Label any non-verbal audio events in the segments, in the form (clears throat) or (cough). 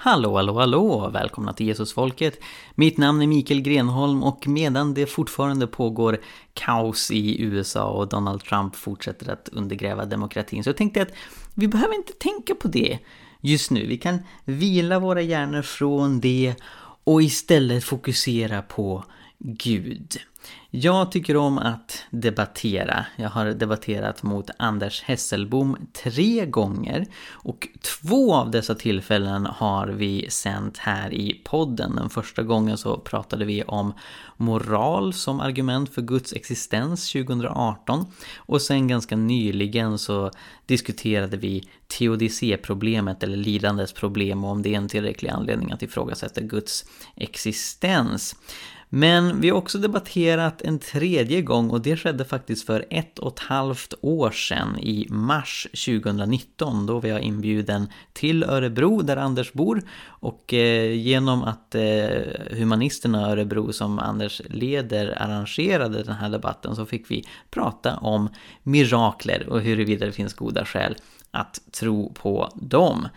Hallå, hallå, hallå! Välkomna till Jesusfolket. Mitt namn är Mikael Grenholm och medan det fortfarande pågår kaos i USA och Donald Trump fortsätter att undergräva demokratin så tänkte jag att vi behöver inte tänka på det just nu. Vi kan vila våra hjärnor från det och istället fokusera på Gud. Jag tycker om att debattera. Jag har debatterat mot Anders Hesselbom tre gånger och två av dessa tillfällen har vi sänt här i podden. Den första gången så pratade vi om moral som argument för Guds existens 2018 och sen ganska nyligen så diskuterade vi teodicéproblemet eller lidandets problem och om det är en tillräcklig anledning att ifrågasätta Guds existens. Men vi har också debatterat en tredje gång och det skedde faktiskt för ett och ett halvt år sedan i mars 2019. Då var jag inbjuden till Örebro där Anders bor och eh, genom att eh, Humanisterna Örebro som Anders leder arrangerade den här debatten så fick vi prata om mirakler och huruvida det finns goda skäl att tro på dem.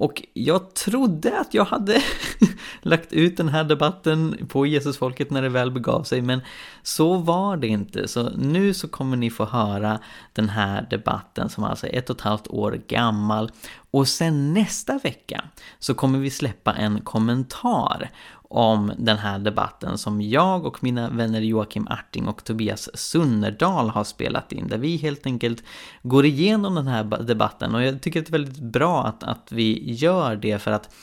Och jag trodde att jag hade (laughs) lagt ut den här debatten på Jesusfolket när det väl begav sig, men så var det inte. Så nu så kommer ni få höra den här debatten som alltså är ett och ett halvt år gammal. Och sen nästa vecka så kommer vi släppa en kommentar om den här debatten som jag och mina vänner Joakim Arting och Tobias Sunnerdal har spelat in. Där vi helt enkelt går igenom den här debatten och jag tycker att det är väldigt bra att, att vi gör det för att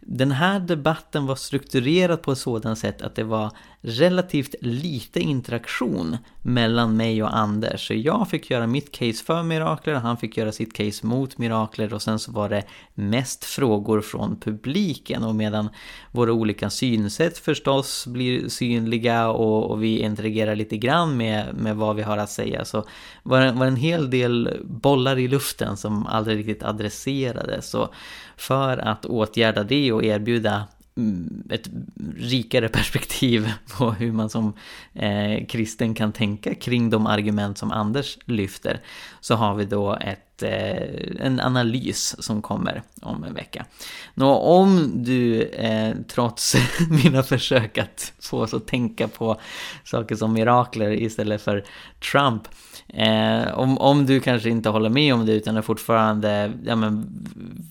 den här debatten var strukturerad på ett sådant sätt att det var relativt lite interaktion mellan mig och Anders. Så jag fick göra mitt case för mirakler, han fick göra sitt case mot mirakler och sen så var det mest frågor från publiken och medan våra olika synsätt förstås blir synliga och, och vi interagerar lite grann med, med vad vi har att säga så var det var en hel del bollar i luften som aldrig riktigt adresserades. Så för att åtgärda det och erbjuda Mm. ett rikare perspektiv (laughs) på hur man som eh, kristen kan tänka kring de argument som Anders lyfter. Så har vi då ett, ett, eh, en analys som kommer om en vecka. Nå, om du eh, trots (laughs) mina försök att få oss att tänka på saker som mirakler istället för Trump Eh, om, om du kanske inte håller med om det utan är fortfarande ja, men,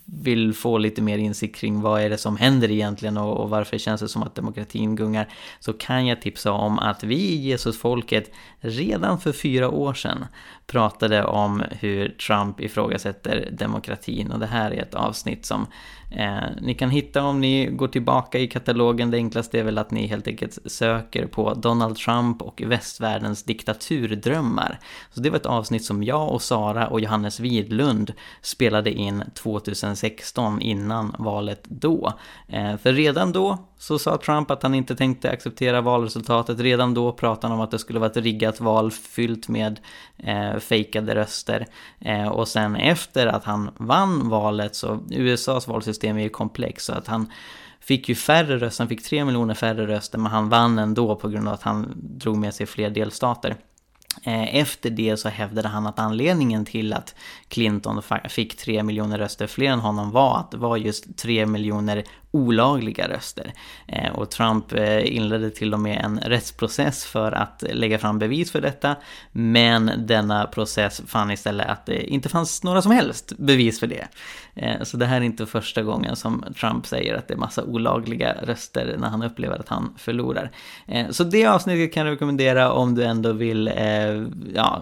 vill få lite mer insikt kring vad är det som händer egentligen och, och, varför känns det som att demokratin gungar så kan jag tipsa om att vi i Jesusfolket redan för fyra år sedan pratade om hur Trump ifrågasätter demokratin och det här är ett avsnitt som Eh, ni kan hitta om ni går tillbaka i katalogen. Det enklaste är väl att ni helt enkelt söker på Donald Trump och västvärldens diktaturdrömmar. Så det var ett avsnitt som jag och Sara och Johannes Widlund spelade in 2016 innan valet då. Eh, för redan då så sa Trump att han inte tänkte acceptera valresultatet. Redan då pratade han om att det skulle vara ett riggat val fyllt med eh, fejkade röster. Eh, och sen efter att han vann valet så USAs valsystem är ju komplext så att han fick ju färre röster, han fick tre miljoner färre röster men han vann ändå på grund av att han drog med sig fler delstater. Eh, efter det så hävdade han att anledningen till att Clinton fick 3 miljoner röster fler än honom var att det var just 3 miljoner olagliga röster. Eh, och Trump eh, inledde till och med en rättsprocess för att lägga fram bevis för detta. Men denna process fann istället att det inte fanns några som helst bevis för det. Eh, så det här är inte första gången som Trump säger att det är massa olagliga röster när han upplever att han förlorar. Så det avsnittet kan jag rekommendera om du ändå vill ja,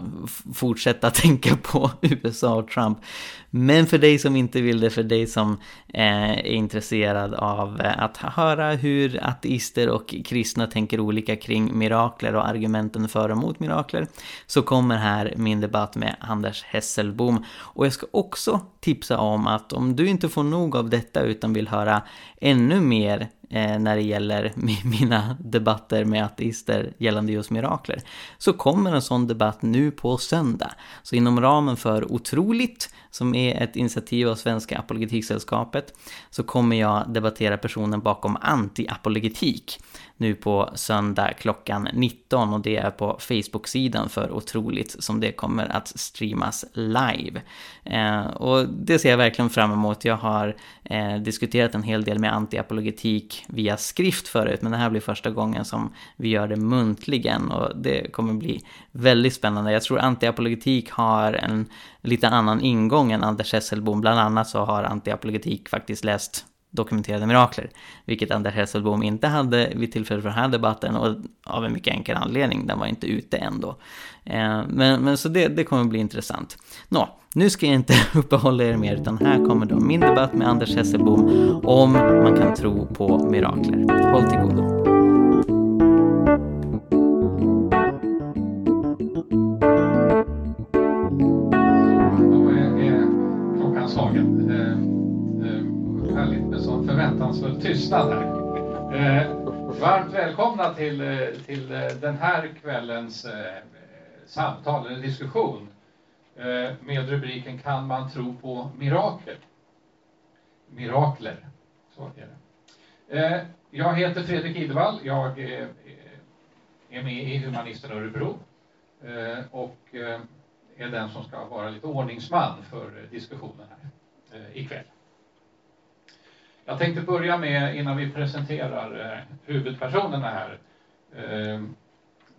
fortsätta (laughs) tänka på (laughs) USA och Trump. Men för dig som inte vill det, för dig som eh, är intresserad av eh, att höra hur ateister och kristna tänker olika kring mirakler och argumenten för och emot mirakler så kommer här min debatt med Anders Hesselbom. Och jag ska också tipsa om att om du inte får nog av detta utan vill höra ännu mer Eh, när det gäller (laughs) mina debatter med ateister gällande just mirakler, så kommer en sån debatt nu på söndag. Så inom ramen för Otroligt, som är ett initiativ av Svenska Apologetiksällskapet, så kommer jag debattera personen bakom anti-apologetik nu på söndag klockan 19 och det är på Facebook-sidan för Otroligt som det kommer att streamas live. Eh, och det ser jag verkligen fram emot. Jag har eh, diskuterat en hel del med antiapologetik via skrift förut, men det här blir första gången som vi gör det muntligen och det kommer bli väldigt spännande. Jag tror antiapologetik har en lite annan ingång än Anders Hesselbom. Bland annat så har antiapologetik faktiskt läst dokumenterade mirakler, vilket Anders Hesselbom inte hade vid tillfället för den här debatten och av en mycket enkel anledning, den var inte ute än då. Eh, men, men så det, det kommer bli intressant. Nå, nu ska jag inte (laughs) uppehålla er mer utan här kommer då min debatt med Anders Hesselbom om man kan tro på mirakler. Håll till godo. Förväntansfull tystnad här. Eh, varmt välkomna till, eh, till eh, den här kvällens eh, samtal, eller diskussion eh, med rubriken Kan man tro på mirakel? Mirakler, så är det. Eh, jag heter Fredrik Idevall, jag eh, är med i Humanisten Örebro och är den som ska vara lite ordningsman för diskussionen här ikväll. Jag tänkte börja med, innan vi presenterar eh, huvudpersonerna här, eh,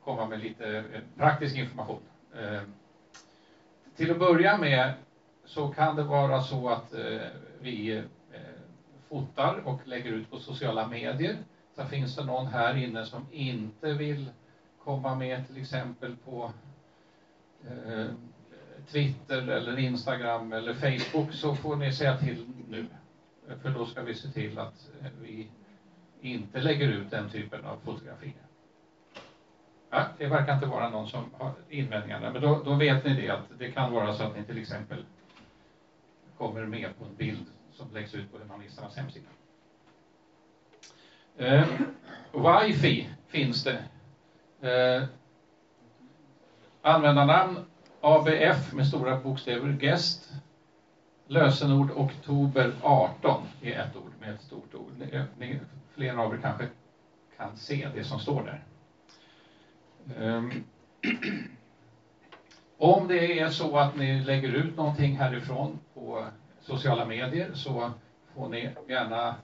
komma med lite eh, praktisk information. Ehm, till att börja med så kan det vara så att eh, vi eh, fotar och lägger ut på sociala medier. Så finns det någon här inne som inte vill komma med till exempel på Twitter eller Instagram eller Facebook så får ni säga till nu. För då ska vi se till att eh, vi inte lägger ut den typen av fotografier. Ja, det verkar inte vara någon som har invändningar där, men då, då, vet ni det att det kan vara så att ni till exempel kommer med på en bild som läggs ut på Humanisternas hemsida. Eh, Wifi finns det. Eh, användarnamn ABF med stora bokstäver, GEST lösenord oktober 18 är ett ord med ett stort ord. Ni, flera av er kanske kan se det som står där. Um, om det är så att ni lägger ut någonting härifrån på sociala medier så får ni gärna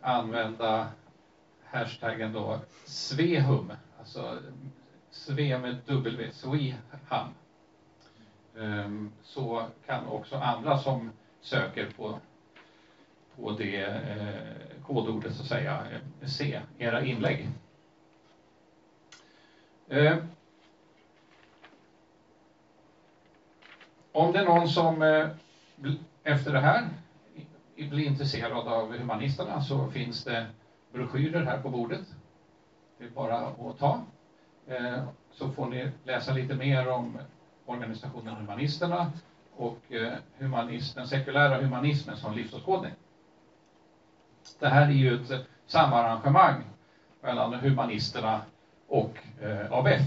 använda hashtaggen då Svehum, alltså Sve med W, Sweham. Ehm, så kan också andra som söker på, på det eh, kodordet så att säga eh, se era inlägg. Ehm, om det är någon som eh, efter det här blir intresserad av humanisterna så finns det broschyrer här på bordet. Det är bara att ta. Ehm, så får ni läsa lite mer om organisationen Humanisterna och eh, humanist, den sekulära humanismen som livsåskådning. Det här är ju ett samarrangemang mellan humanisterna och eh, ABF.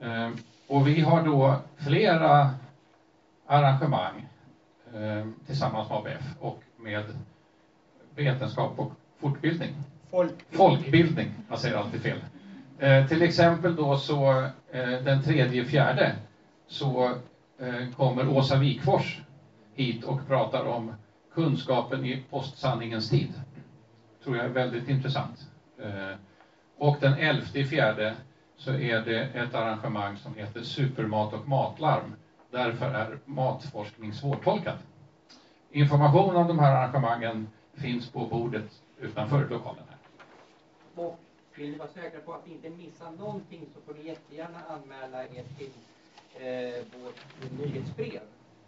Eh, och vi har då flera arrangemang tillsammans med ABF och med vetenskap och fortbildning. Folkbildning. Folkbildning, jag säger alltid fel. Eh, till exempel då så Eh, den tredje fjärde så eh, kommer Åsa Wikfors hit och pratar om kunskapen i postsanningens tid. tror jag är väldigt intressant. Eh, och den elfte fjärde så är det ett arrangemang som heter Supermat och matlarm. Därför är matforskning svårtolkad. Information om de här arrangemangen finns på bordet utanför lokalen. Här. Och vill ni vara säkra på att inte missa någonting så får ni jättegärna anmäla er till eh, vårt nyhetsbrev,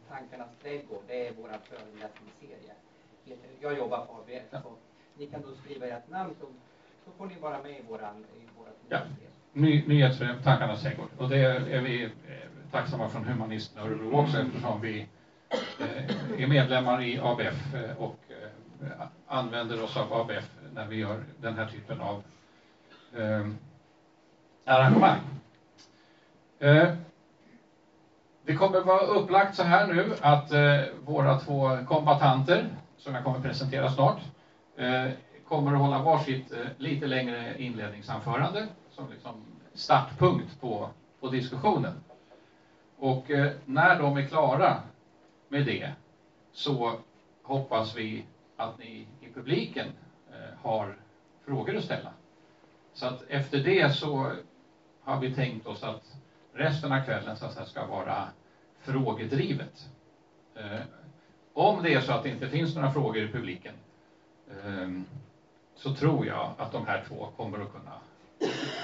Tankarnas trädgård. Det är vår föreläsningsserie. Jag jobbar på ABF ja. ni kan då skriva ert namn så, så får ni vara med i vårat ja. nyhetsbrev. Ny, nyhetsbrev, Tankarnas trädgård. Och det är vi eh, tacksamma från Humanisterna Örebro också eftersom vi eh, är medlemmar i ABF eh, och använder oss av ABF när vi gör den här typen av eh, arrangemang. Eh, det kommer vara upplagt så här nu att eh, våra två kombatanter, som jag kommer presentera snart, eh, kommer att hålla varsitt eh, lite längre inledningsanförande som liksom startpunkt på, på diskussionen. Och eh, när de är klara med det så hoppas vi att ni i publiken eh, har frågor att ställa. Så att efter det så har vi tänkt oss att resten av kvällen så att säga, ska vara frågedrivet. Eh, om det är så att det inte finns några frågor i publiken eh, så tror jag att de här två kommer att kunna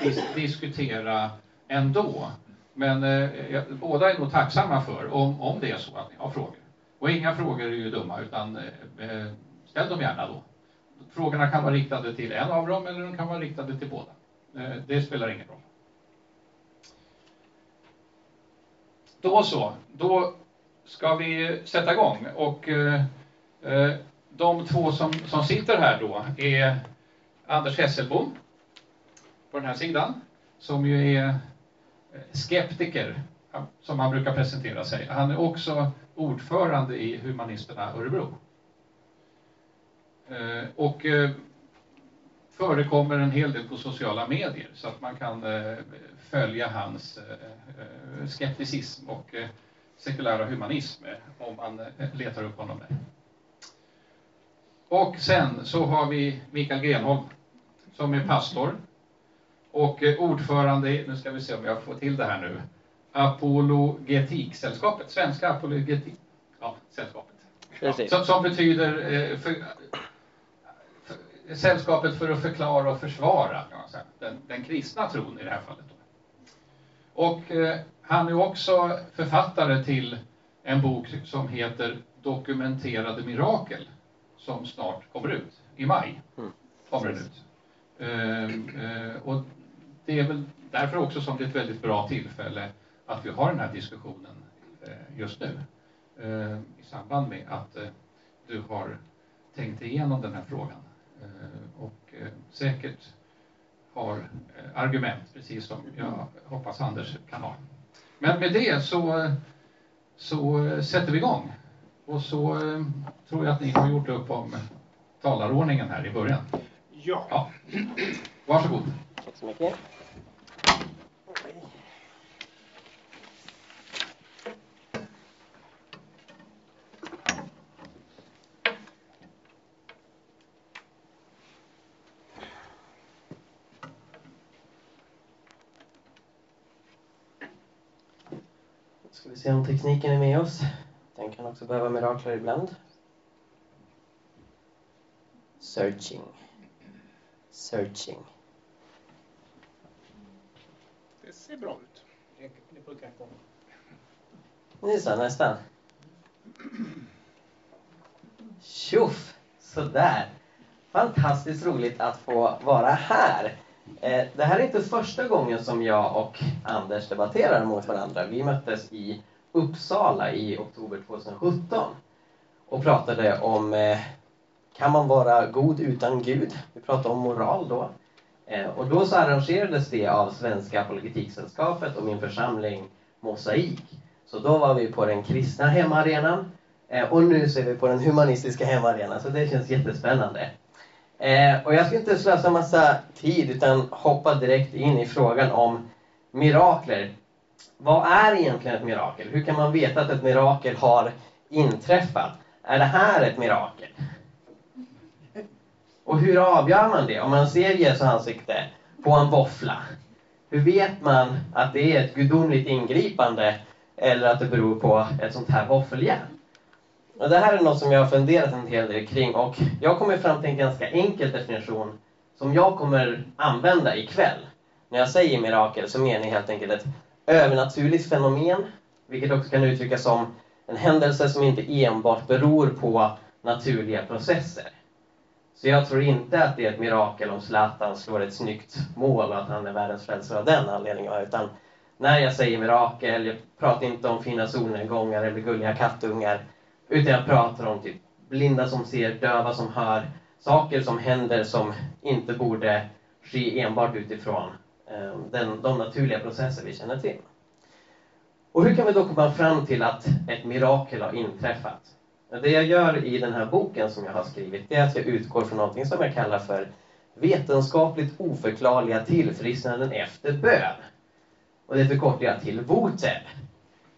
dis diskutera ändå. Men eh, båda är nog tacksamma för om, om det är så att ni har frågor. Och inga frågor är ju dumma, utan eh, eh ställ dem gärna då. Frågorna kan vara riktade till en av dem eller de kan vara riktade till båda. Eh, det spelar ingen roll. Då så, då ska vi sätta igång och eh, eh, de två som, som sitter här då är Anders Hesselbom på den här sidan som ju är skeptiker som han brukar presentera sig. Han är också ordförande i Humanisterna Örebro. Eh, och eh, förekommer en hel del på sociala medier så att man kan eh, följa hans skepticism och sekulära humanism om man letar upp honom där. Och sen så har vi Mikael Grenholm som är pastor och ordförande, nu ska vi se om jag får till det här nu, Apologetiksällskapet, Svenska Apologetik, ja, sällskapet. Ja, som, som, betyder eh, för, Sällskapet för att förklara och försvara den, den kristna tron i det här fallet. Och eh, han är också författare till en bok som heter Dokumenterade mirakel som snart kommer ut, i maj. Mm. Kommer den ut. Eh, eh, och det är väl därför också som det är ett väldigt bra tillfälle att vi har den här diskussionen eh, just nu eh, i samband med att eh, du har tänkt igenom den här frågan och säkert har argument, precis som jag hoppas Anders kan ha. Men med det så, så sätter vi igång. Och så tror jag att ni har gjort upp om talarordningen här i början. Ja. ja. Varsågod. Tack så mycket. Se om tekniken är med oss. Den kan också behöva mirakler ibland. Searching. Searching. Det ser bra ut. Det på. Nu så, nästan. Tjoff! Sådär. Fantastiskt roligt att få vara här. Eh, det här är inte första gången som jag och Anders debatterar mot varandra. Vi möttes i Uppsala i oktober 2017 och pratade om eh, kan man vara god utan Gud? Vi pratade om moral då. Eh, och då så arrangerades det av Svenska Apologetiksällskapet och min församling Mosaik. Så då var vi på den kristna hemmaarenan eh, och nu så är vi på den humanistiska hemmaarenan, så det känns jättespännande. Eh, och jag ska inte slösa massa tid utan hoppa direkt in i frågan om mirakler vad är egentligen ett mirakel? Hur kan man veta att ett mirakel har inträffat? Är det här ett mirakel? Och hur avgör man det? Om man ser Jesu ansikte på en våffla, hur vet man att det är ett gudomligt ingripande eller att det beror på ett sånt här våffeljärn? Och det här är något som jag har funderat en hel del kring och jag kommer fram till en ganska enkel definition som jag kommer använda ikväll. När jag säger mirakel så menar jag helt enkelt ett övernaturligt fenomen, vilket också kan uttryckas som en händelse som inte enbart beror på naturliga processer. Så jag tror inte att det är ett mirakel om Zlatan slår ett snyggt mål och att han är världens frälsare av den anledningen. Utan när jag säger mirakel, jag pratar inte om fina solnedgångar eller gulliga kattungar, utan jag pratar om typ blinda som ser, döva som hör, saker som händer som inte borde ske enbart utifrån Eh, den, de naturliga processer vi känner till. Och hur kan vi då komma fram till att ett mirakel har inträffat? Det jag gör i den här boken som jag har skrivit, det är att jag utgår från någonting som jag kallar för vetenskapligt oförklarliga tillfrisknanden efter bön. Och det förkortar jag till VOTEB.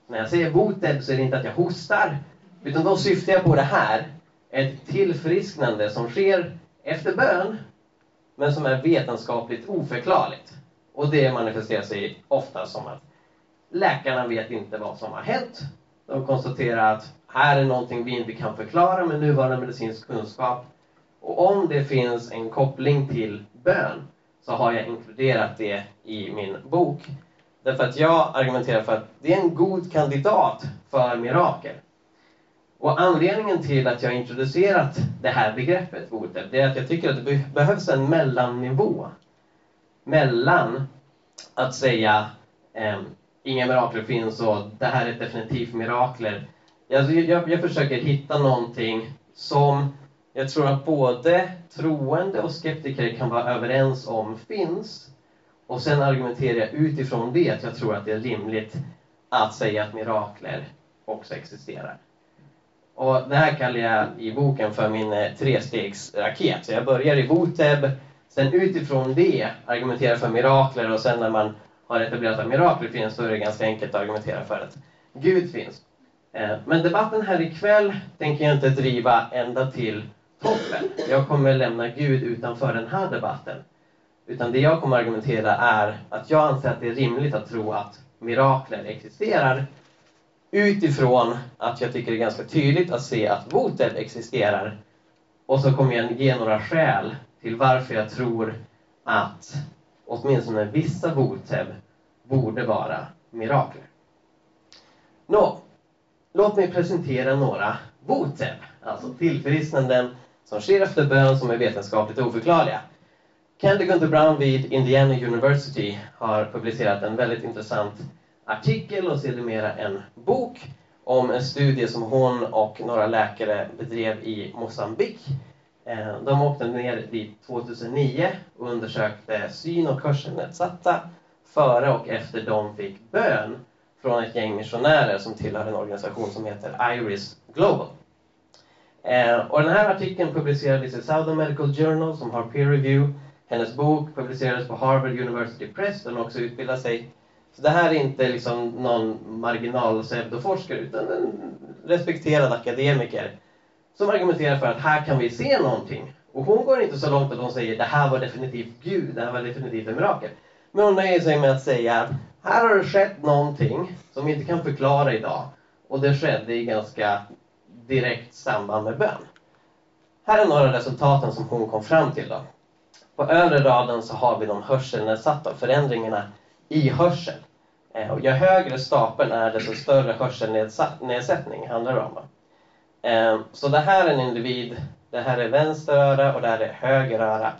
När jag säger VOTEB så är det inte att jag hostar, utan då syftar jag på det här. Ett tillfrisknande som sker efter bön, men som är vetenskapligt oförklarligt. Och det manifesterar sig ofta som att läkarna vet inte vad som har hänt. De konstaterar att här är någonting vi inte kan förklara med nuvarande medicinsk kunskap. Och om det finns en koppling till bön så har jag inkluderat det i min bok. Därför att jag argumenterar för att det är en god kandidat för mirakel. Och anledningen till att jag har introducerat det här begreppet, votet, det är att jag tycker att det behövs en mellannivå mellan att säga eh, inga mirakler finns och det här är definitivt mirakler. Jag, jag, jag försöker hitta någonting som jag tror att både troende och skeptiker kan vara överens om finns. Och sen argumenterar jag utifrån det att jag tror att det är rimligt att säga att mirakler också existerar. Och det här kallar jag i boken för min eh, trestegsraket. Så jag börjar i Voteb, sen utifrån det argumentera för mirakler och sen när man har etablerat att mirakler finns, så är det ganska enkelt att argumentera för att Gud finns. Eh, men debatten här ikväll tänker jag inte driva ända till toppen. Jag kommer lämna Gud utanför den här debatten. Utan det jag kommer argumentera är att jag anser att det är rimligt att tro att mirakler existerar utifrån att jag tycker det är ganska tydligt att se att botet existerar. Och så kommer jag ge några skäl till varför jag tror att åtminstone vissa Votev borde vara mirakler. Nå, låt mig presentera några Votev, alltså tillfrisknanden som sker efter bön som är vetenskapligt oförklarliga. Candy Gunther Brown vid Indiana University har publicerat en väldigt intressant artikel och sedermera en bok om en studie som hon och några läkare bedrev i Mosambik. Eh, de åkte ner dit 2009 och undersökte syn och hörselnedsatta före och efter de fick bön från ett gäng missionärer som tillhör en organisation som heter Iris Global. Eh, och den här artikeln publicerades i Southern Medical Journal som har peer review. Hennes bok publicerades på Harvard University Press, där hon också utbildade sig så det här är inte liksom någon marginal pseudoforskare utan en respekterad akademiker som argumenterar för att här kan vi se någonting. Och hon går inte så långt att hon säger det här var definitivt Gud, det här var definitivt en mirakel. Men hon nöjer sig med att säga att här har det skett någonting som vi inte kan förklara idag. Och det skedde i ganska direkt samband med bön. Här är några resultaten som hon kom fram till. Då. På övre raden så har vi de hörselnedsatta förändringarna i hörsel. Eh, och ju högre stapeln är desto större hörselnedsättning handlar det om. Ehm, så det här är en individ, det här är vänster öra och det här är höger öra.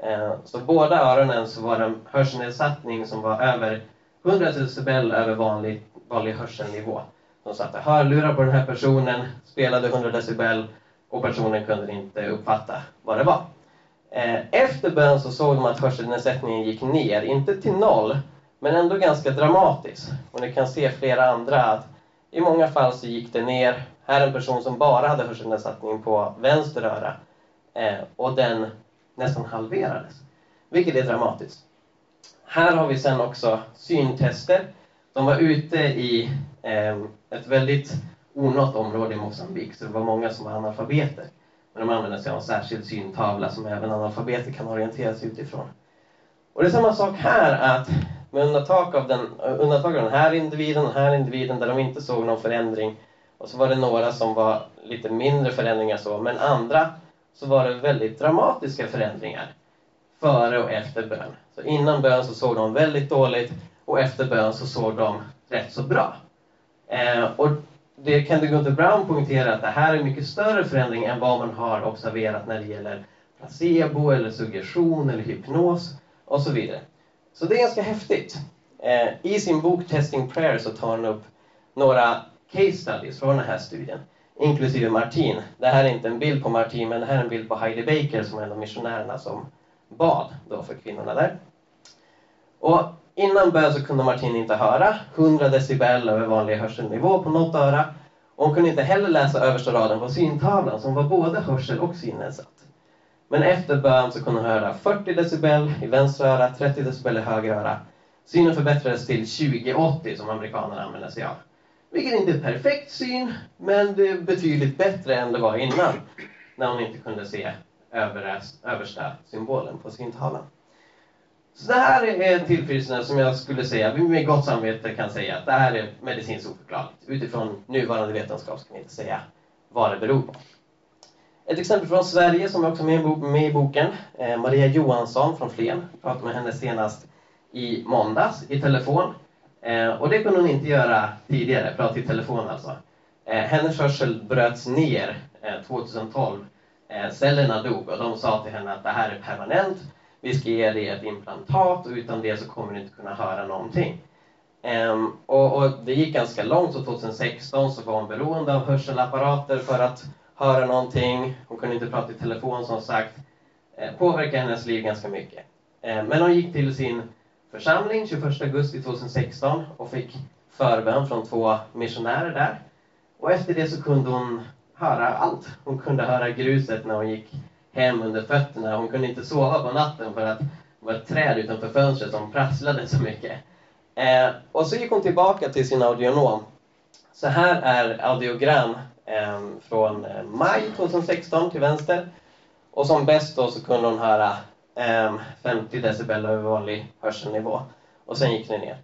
Ehm, så båda öronen så var det en hörselnedsättning som var över 100 decibel över vanlig, vanlig hörselnivå. De satte hörlurar på den här personen, spelade 100 decibel och personen kunde inte uppfatta vad det var. Ehm, efter bön så såg de att hörselnedsättningen gick ner, inte till noll, men ändå ganska dramatiskt. Och ni kan se flera andra att i många fall så gick det ner. Här är en person som bara hade hörselnedsättning på vänster öra eh, och den nästan halverades, vilket är dramatiskt. Här har vi sen också syntester. De var ute i eh, ett väldigt onått område i Mosambik, så det var många som var analfabeter. Men de använde sig av en särskild syntavla som även analfabeter kan orientera sig utifrån. Och det är samma sak här, att med undantag av, den, eh, undantag av den här individen, och den här individen där de inte såg någon förändring. Och så var det några som var lite mindre förändringar så, men andra så var det väldigt dramatiska förändringar före och efter bön. Så innan bön så såg de väldigt dåligt och efter bön så såg de rätt så bra. Eh, och det Kennedy Gunther Brown poängterar att det här är mycket större förändring än vad man har observerat när det gäller placebo eller suggestion eller hypnos och så vidare. Så det är ganska häftigt. Eh, I sin bok Testing Prayer så tar han upp några case studies från den här studien. inklusive Martin. Det här är inte en bild på Martin, men det här är en bild på Heidi Baker som är en av missionärerna som bad då för kvinnorna där. Och innan bön så kunde Martin inte höra 100 decibel över vanlig hörselnivå på något öra. Och hon kunde inte heller läsa översta raden på syntavlan som var både hörsel och synnedsatt. Men efter bön så kunde hon höra 40 decibel i vänstra öra, 30 decibel i höger öra. Synen förbättrades till 2080 som amerikanerna använder sig av. Vilket inte är perfekt syn, men det är betydligt bättre än det var innan. När hon inte kunde se översta symbolen på syntavlan. Så det här är en tillfrisknande som jag skulle säga, med gott samvete kan säga att det här är medicinskt oförklarligt. Utifrån nuvarande vetenskap ska vi inte säga vad det beror på. Ett exempel från Sverige som är också med i boken. Eh, Maria Johansson från Flen. Jag pratade med henne senast i måndags i telefon. Eh, och det kunde hon inte göra tidigare, prata i telefon alltså. Eh, hennes hörsel bröts ner eh, 2012. Eh, cellerna dog och de sa till henne att det här är permanent. Vi ska ge dig ett implantat och utan det så kommer du inte kunna höra någonting. Um, och, och, det gick ganska långt, så 2016 så var hon beroende av hörselapparater för att höra någonting. Hon kunde inte prata i telefon som sagt. Eh, påverkade hennes liv ganska mycket. Eh, men hon gick till sin församling 21 augusti 2016 och fick förbön från två missionärer där. Och efter det så kunde hon höra allt. Hon kunde höra gruset när hon gick hem under fötterna. Hon kunde inte sova på natten för att det var ett träd utanför fönstret som prasslade så mycket. Eh, och så gick hon tillbaka till sin audionom. Så här är audiogram eh, från eh, maj 2016 till vänster. Och som bäst då så kunde hon höra Ehm, 50 decibel över vanlig hörselnivå. Och sen gick det ner.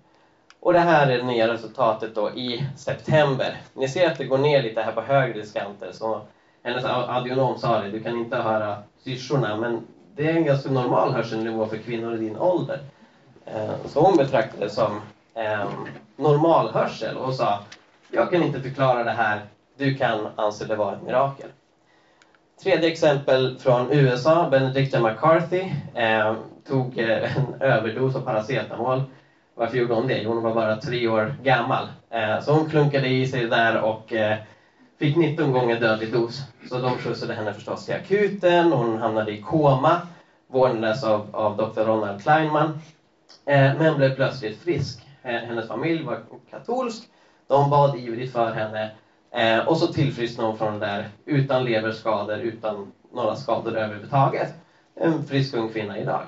Och det här är det nya resultatet då i september. Ni ser att det går ner lite här på högre diskanter. Så hennes audionom sa det, du kan inte höra syrsorna, men det är en ganska normal hörselnivå för kvinnor i din ålder. Ehm, så hon betraktade det som ehm, normal hörsel och sa, jag kan inte förklara det här, du kan anse det vara ett mirakel. Tredje exempel från USA, Benedicta McCarthy eh, tog eh, en överdos av paracetamol. Varför gjorde hon det? Jo, hon var bara tre år gammal. Eh, så hon klunkade i sig det där och eh, fick 19 gånger dödlig dos. Så de skjutsade henne förstås till akuten, hon hamnade i koma, vårdades av, av Dr. Ronald Kleinman, eh, men blev plötsligt frisk. Eh, hennes familj var katolsk, de bad ivrigt för henne eh, och så tillfrisknar hon från det där utan leverskador, utan några skador överhuvudtaget. En frisk ung kvinna idag.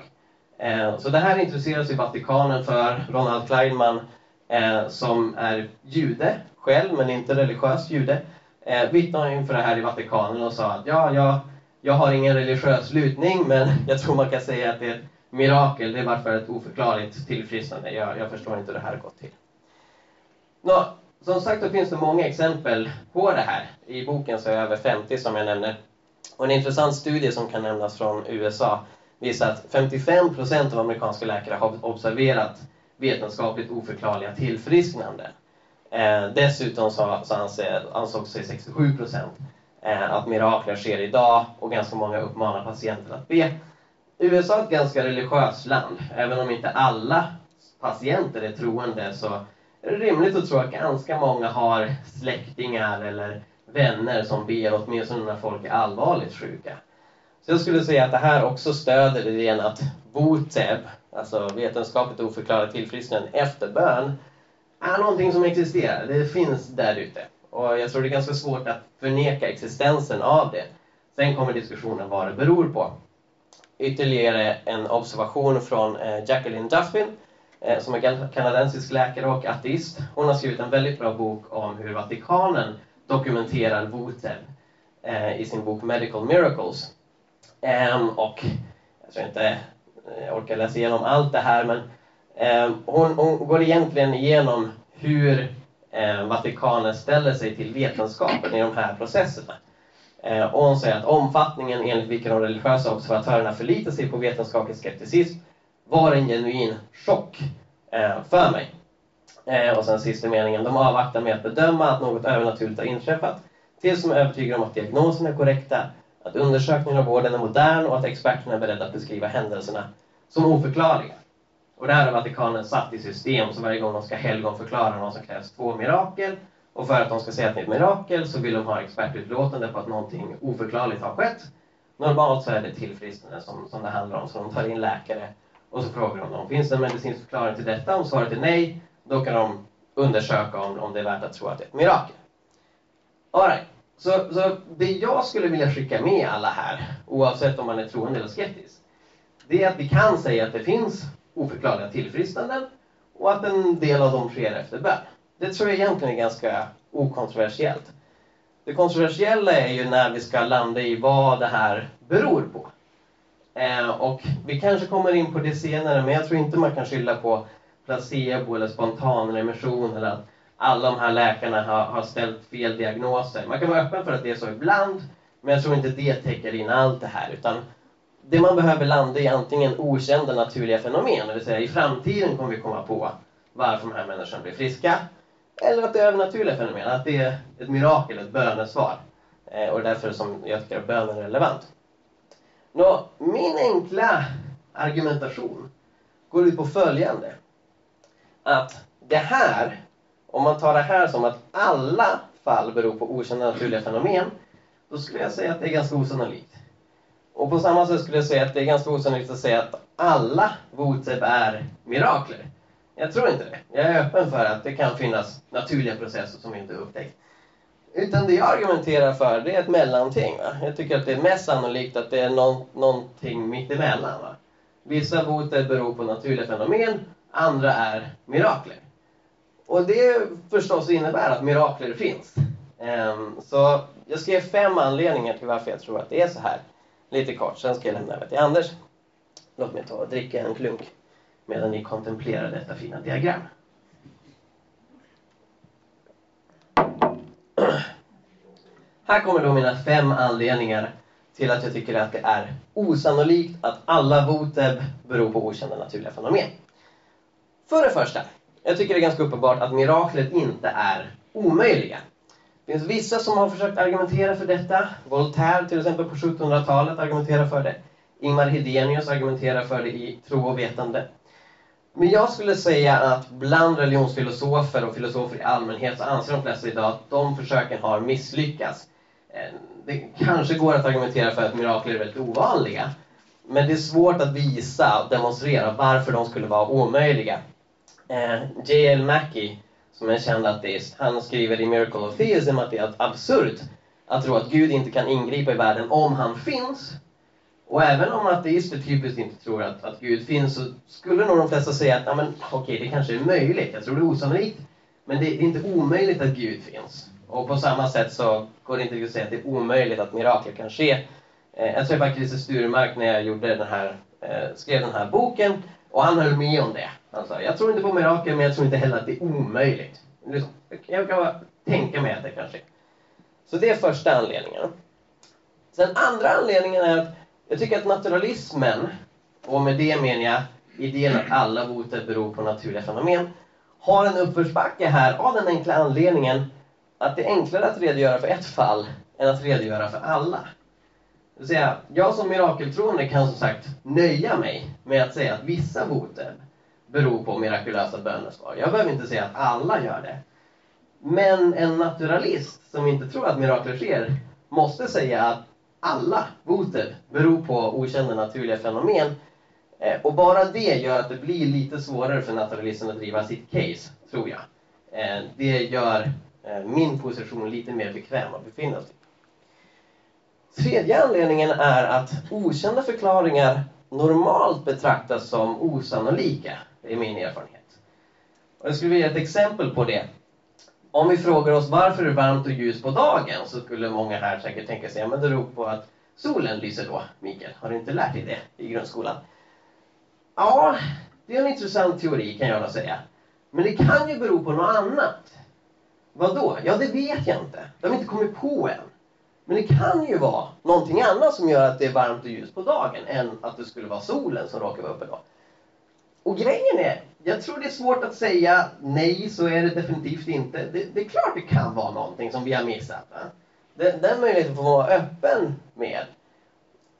Eh, så det här intresserar sig Vatikanen för. Ronald Kleinman eh, som är jude själv, men inte religiös jude, eh, vittnade inför det här i Vatikanen och sa att ja, jag, jag har ingen religiös lutning, men (laughs) jag tror man kan säga att det är ett mirakel. Det är varför ett oförklarligt tillfrisknande. Jag, jag förstår inte hur det här har gått till. Nå, som sagt, då finns det många exempel på det här. I boken så är det över 50 som jag nämner. Och en intressant studie som kan nämnas från USA visar att 55 procent av amerikanska läkare har observerat vetenskapligt oförklarliga tillfrisknanden. Eh, dessutom så, så anser, ansåg sig 67 procent eh, att mirakler sker idag och ganska många uppmanar patienter att be. USA är ett ganska religiöst land. Även om inte alla patienter är troende så rimligt att tro att ganska många har släktingar eller vänner som ber åtminstone när folk är allvarligt sjuka. Så jag skulle säga att det här också stöder idén att VOTEB, alltså vetenskapligt oförklarat tillfrisknande efter bön, är någonting som existerar. Det finns där ute. Och jag tror det är ganska svårt att förneka existensen av det. Sen kommer diskussionen vad det beror på. Ytterligare en observation från eh, Jacqueline Duffin Eh, som är kanadensisk läkare och ateist. Hon har skrivit en väldigt bra bok om hur Vatikanen dokumenterar voten eh, i sin bok Medical Miracles. Ehm, och jag tror inte eh, jag orkar läsa igenom allt det här men ehm, hon, hon, går egentligen igenom hur Vatikanen ställer sig till vetenskapen i de här processerna. Och hon säger att omfattningen enligt vilken de religiösa observatörerna förlitar sig på vetenskaplig skepticism var en genuin chock eh, för mig. Eh, och sen sista meningen, de avvaktar med att bedöma att något övernaturligt har inträffat tills de är övertygade om att diagnoserna är korrekta, att undersökningen av vården är modern och att experterna är beredda att beskriva händelserna som oförklarliga. Och det här har Vatikanen satt i system, så varje gång de ska helgonförklara någon så krävs två mirakel Och för att de ska säga att det är ett mirakel så vill de ha expertutlåtande på att någonting oförklarligt har skett. Normalt så är det tillfrisknande som, som det handlar om, så de tar in läkare och så frågar de om finns det en medicinsk förklaring till detta? Om svaret är nej, då kan de undersöka om, om det är värt att tro att det är ett mirakel. All right. så, så det jag skulle vilja skicka med alla här, oavsett om man är troende eller skeptisk, det är att vi kan säga att det finns oförklarliga tillfrisknanden och att en del av dem sker efter bön. Det tror jag egentligen är ganska okontroversiellt. Det kontroversiella är ju när vi ska landa i vad det här beror på. Eh, och vi kanske kommer in på det senare, men jag tror inte man kan skylla på placebo eller spontan remission, eller att alla de här läkarna har, har ställt fel diagnoser. Man kan vara öppen för att det är så ibland, men jag tror inte det täcker in allt det här. Utan det man behöver landa i är antingen okända naturliga fenomen, det vill säga i framtiden kommer vi komma på varför de här människorna blir friska. Eller att det är övernaturliga fenomen, att det är ett mirakel, ett bönesvar. Eh, och därför som jag tycker att bönen är relevant. Nå, min enkla argumentation går ut på följande. Att det här, om man tar det här som att alla fall beror på okända naturliga fenomen, då skulle jag säga att det är ganska osannolikt. Och på samma sätt skulle jag säga att det är ganska osannolikt att säga att alla voteb är mirakler. Jag tror inte det. Jag är öppen för att det kan finnas naturliga processer som vi inte upptäckt. Utan det jag argumenterar för, det är ett mellanting. Va? Jag tycker att det är mest sannolikt att det är någon, någonting mittemellan. Va? Vissa boter beror på naturliga fenomen, andra är mirakler. Och det förstås innebär att mirakler finns. Um, så jag ska ge fem anledningar till varför jag tror att det är så här. Lite kort, sen ska jag lämna över till Anders. Låt mig ta och dricka en klunk medan ni kontemplerar detta fina diagram. Här kommer då mina fem anledningar till att jag tycker att det är osannolikt att alla voteb beror på okända naturliga fenomen. För det första, jag tycker det är ganska uppenbart att miraklet inte är omöjliga. Det finns vissa som har försökt argumentera för detta. Voltaire till exempel på 1700-talet argumenterar för det. Ingmar Hedenius argumenterar för det i Tro och vetande. Men jag skulle säga att bland religionsfilosofer och filosofer i allmänhet så anser de flesta idag att de försöken har misslyckats. Eh, det kanske går att argumentera för att mirakler är väldigt ovanliga. Men det är svårt att visa och demonstrera varför de skulle vara omöjliga. Eh, J.L. Mackie, som är en känd ateist, han skriver i Miracle of Theism att det är absurt att tro att Gud inte kan ingripa i världen om han finns. Och även om ateister typiskt inte tror att, att Gud finns så skulle nog de flesta säga att ja, men, okej, det kanske är möjligt. Jag tror det är osannolikt. Men det, är inte omöjligt att Gud finns. Och på samma sätt så går det inte att säga att det är omöjligt att mirakel kan ske. Eh, jag träffade Christer Sturmark när jag gjorde den här, eh, skrev den här boken och han höll med om det. Han sa, jag tror inte på mirakel men jag tror inte heller att det är omöjligt. Jag kan bara tänka mig att det kanske. Så det är första anledningen. Sen andra anledningen är att jag tycker att naturalismen, och med det menar jag idén att alla boter beror på naturliga fenomen, har en uppförsbacke här av den enkla anledningen att det är enklare att redogöra för ett fall än att redogöra för alla. Det vill säga, jag som mirakeltroende kan som sagt nöja mig med att säga att vissa boter beror på mirakulösa bönesvar. Jag behöver inte säga att alla gör det. Men en naturalist som inte tror att mirakler sker måste säga att alla boter beror på okända naturliga fenomen. Eh, och bara det gör att det blir lite svårare för naturalisten att driva sitt case, tror jag. Eh, det gör eh, min position lite mer bekväm att befinna sig. Tredje anledningen är att okända förklaringar normalt betraktas som osannolika. Det är min erfarenhet. Och jag skulle vilja ge ett exempel på det. Om vi frågar oss varför det är varmt och ljust på dagen så skulle många här säkert tänka sig att det beror på att solen lyser då. Mikael, har du inte lärt dig det i grundskolan? Ja, det är en intressant teori kan jag då säga. Men det kan ju bero på något annat. Vad då? Ja, det vet jag inte. Det har vi inte kommit på än. Men det kan ju vara någonting annat som gör att det är varmt och ljust på dagen än att det skulle vara solen som råkar vara uppe då. Och grejen är, jag tror det är svårt att säga nej, så är det definitivt inte. Det, det är klart det kan vara någonting som vi har missat. Va? Den, den möjligheten får man vara öppen med.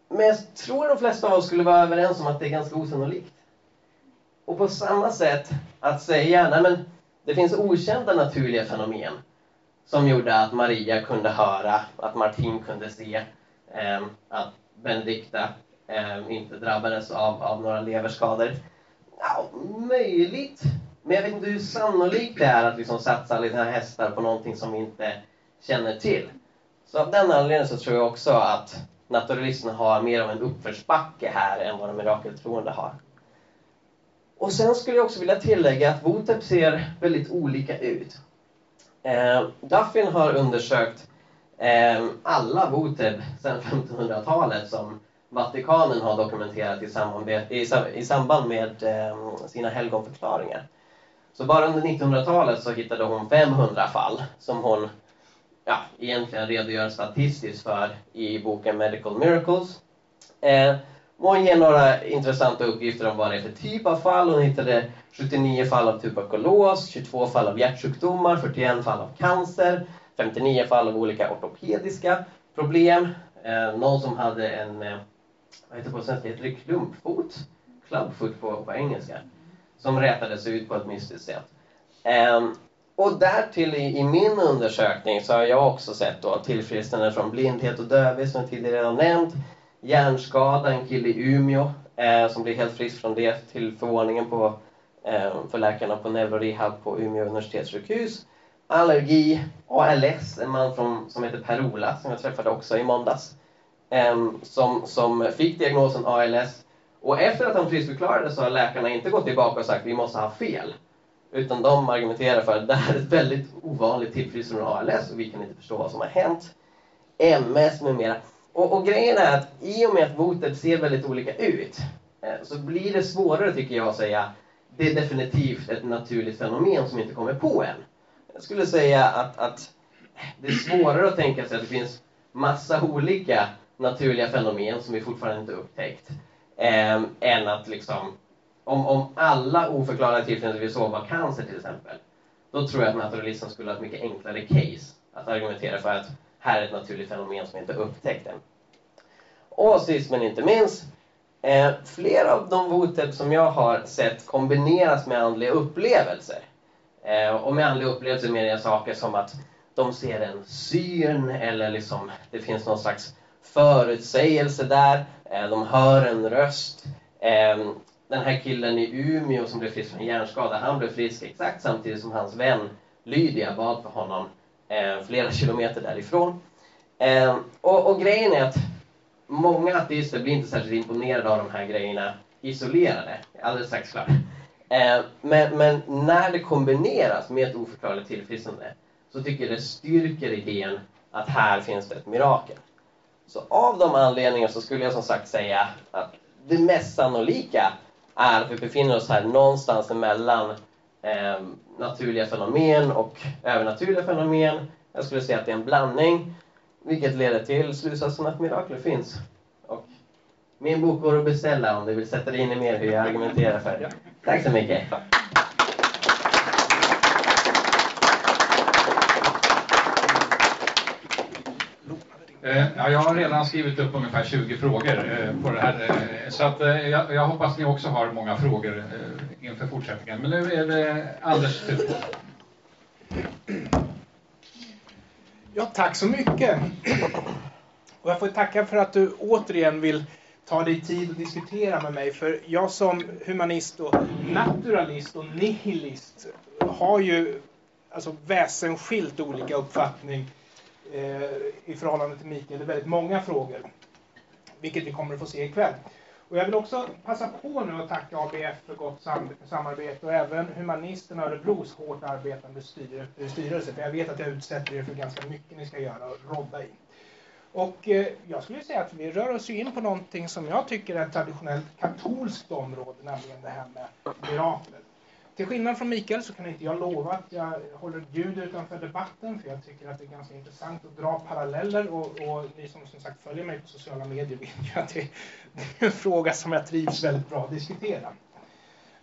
Men jag tror de flesta av oss skulle vara överens om att det är ganska osannolikt. Och på samma sätt att säga, nej men det finns okända naturliga fenomen. som gjorde att Maria kunde höra, att Martin kunde se, eh, att Benedikta eh, inte drabbades av, av några leverskador. Ja, möjligt, men jag vet inte hur sannolikt det är att liksom satsa lite hästar på någonting som vi inte känner till. Så av den anledningen så tror jag också att naturalisterna har mer av en uppförsbacke här än vad de mirakeltroende har. Och sen skulle jag också vilja tillägga att Votep ser väldigt olika ut. Eh, Duffin har undersökt eh, alla Votep sedan 1500-talet som Vatikanen har dokumenterat i, i, i samband med eh, sina helgonförklaringar. Så bara under 1900-talet så hittade hon 500 fall som hon ja, egentligen redogör statistiskt för i boken Medical Miracles. Eh, hon ger några intressanta uppgifter om vad det är för typ av fall. Hon hittade 79 fall av tuberkulos, 22 fall av hjärtsjukdomar, 41 fall av cancer, 59 fall av olika ortopediska problem. Eh, någon som hade en, eh, vad heter det på svenska, heter det klumpfot? Clubfoot på, på engelska. Som rätades ut på ett mystiskt sätt. Um, och därtill i, i, min undersökning så har jag också sett då tillfrisknande från blindhet och dövhet som jag tidigare redan nämnt. Hjärnskada, en kille i Umeå eh, som blir helt frisk från det till förvåningen på, eh, för läkarna på neurorehab på Umeå universitetssjukhus. Allergi, ALS, en man från, som heter Per-Ola som jag träffade också i måndags. Som, som fick diagnosen ALS. Och efter att han friskförklarades så har läkarna inte gått tillbaka och sagt vi måste ha fel. Utan de argumenterar för att det här är ett väldigt ovanligt tillfrisknande av ALS och vi kan inte förstå vad som har hänt. MS med mera. Och, och grejen är att i och med att botet ser väldigt olika ut eh, så blir det svårare tycker jag att säga det är definitivt ett naturligt fenomen som inte kommer på än. Jag skulle säga att, att det är svårare att tänka sig att det finns massa olika naturliga fenomen som vi fortfarande inte upptäckt. Eh, än att liksom om, om alla oförklarade tillfällen vi såg var cancer till exempel, då tror jag att naturalismen skulle ha ett mycket enklare case att argumentera för att här är ett naturligt fenomen som inte upptäckt än. Och sist men inte minst, eh, flera av de votep som jag har sett kombineras med andliga upplevelser. Eh, och med andliga upplevelser menar jag saker som att de ser en syn eller liksom det finns någon slags förutsägelse där. Eh, de hör en röst. Eh, den här killen i Umeå som blev frisk från hjärnskada, han blev frisk exakt samtidigt som hans vän Lydia bad för honom eh, flera kilometer därifrån. Och, och, grejen är att många ateister blir inte särskilt imponerade av de här grejerna isolerade, alldeles strax klart. Men, men, när det kombineras med ett oförklarligt tillfrisknande så tycker jag det styrker idén att här finns det ett mirakel. Så av de anledningarna så skulle jag som sagt säga att det mest sannolika är att vi befinner oss här någonstans emellan eh, naturliga fenomen och övernaturliga fenomen. Jag skulle säga att det är en blandning, vilket leder till slutsatsen att mirakler finns. Och min bok går att beställa om du vill sätta dig in i mer hur jag argumenterar för det. Tack så mycket. Ja, jag har redan skrivit upp ungefär 20 frågor eh, på det här. Eh, så att, jag, jag hoppas ni också har många frågor inför fortsättningen. Men nu är det Anders tur. (clears throat) Ja, tack så mycket. Och jag får tacka för att du återigen vill ta dig tid att diskutera med mig. För jag som humanist och naturalist och nihilist har ju alltså väsensskilt olika uppfattning eh, i förhållande till Mikael. Det är väldigt många frågor, vilket vi kommer att få se ikväll. Och jag vill också passa på nu att tacka ABF för gott sam samarbete och även Humanisterna Örebros hårt arbetande styr styrelse. För jag vet att jag utsätter er för ganska mycket ni ska göra och rodda i. Och eh, jag skulle säga att vi rör oss in på någonting som jag tycker är ett traditionellt katolskt område, nämligen det här med miraklet. Till skillnad från Mikael så kan inte jag lova att jag håller ljud utanför debatten för jag tycker att det är ganska intressant att dra paralleller och, och ni som som sagt följer mig på sociala medier vet ju att det, det är en fråga som jag trivs väldigt bra att diskutera.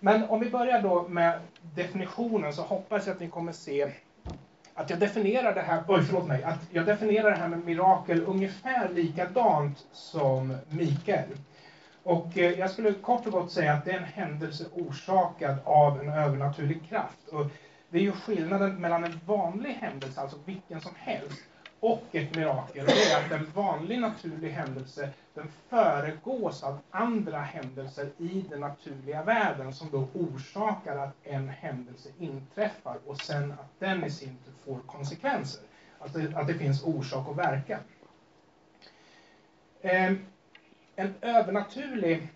Men om vi börjar då med definitionen så hoppas jag att ni kommer se att jag definierar det här, oj förlåt mig, att jag definierar det här med mirakel ungefär likadant som Mikael. Och eh, jag skulle kort och gott säga att det är en händelse orsakad av en övernaturlig kraft. Och Det är ju skillnaden mellan en vanlig händelse, alltså vilken som helst, och ett mirakel. Det är att en vanlig naturlig händelse den föregås av andra händelser i den naturliga världen som då orsakar att en händelse inträffar och sen att den i sin tur får konsekvenser. Alltså att det finns orsak och verkan. Ehm, en övernaturlig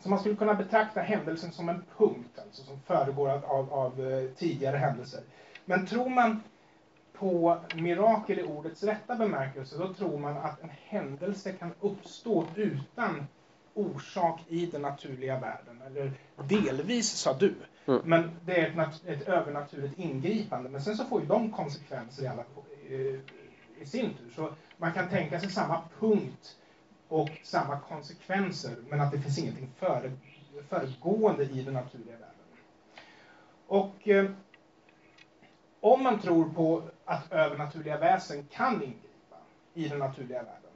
så man skulle kunna betrakta händelsen som en punkt, alltså som föregår av, av, av eh, tidigare händelser. Men tror man på mirakel i ordets rätta bemärkelse, då tror man att en händelse kan uppstå utan orsak i den naturliga världen. Eller delvis, sa du. Mm. Men det är ett, ett, övernaturligt ingripande. Men sen så får ju de konsekvenser i, alla, i, i sin tur. Så man kan tänka sig samma punkt och samma konsekvenser, men att det finns ingenting före, föregående i den naturliga världen. Och eh, om man tror på att övernaturliga väsen kan ingripa i den naturliga världen,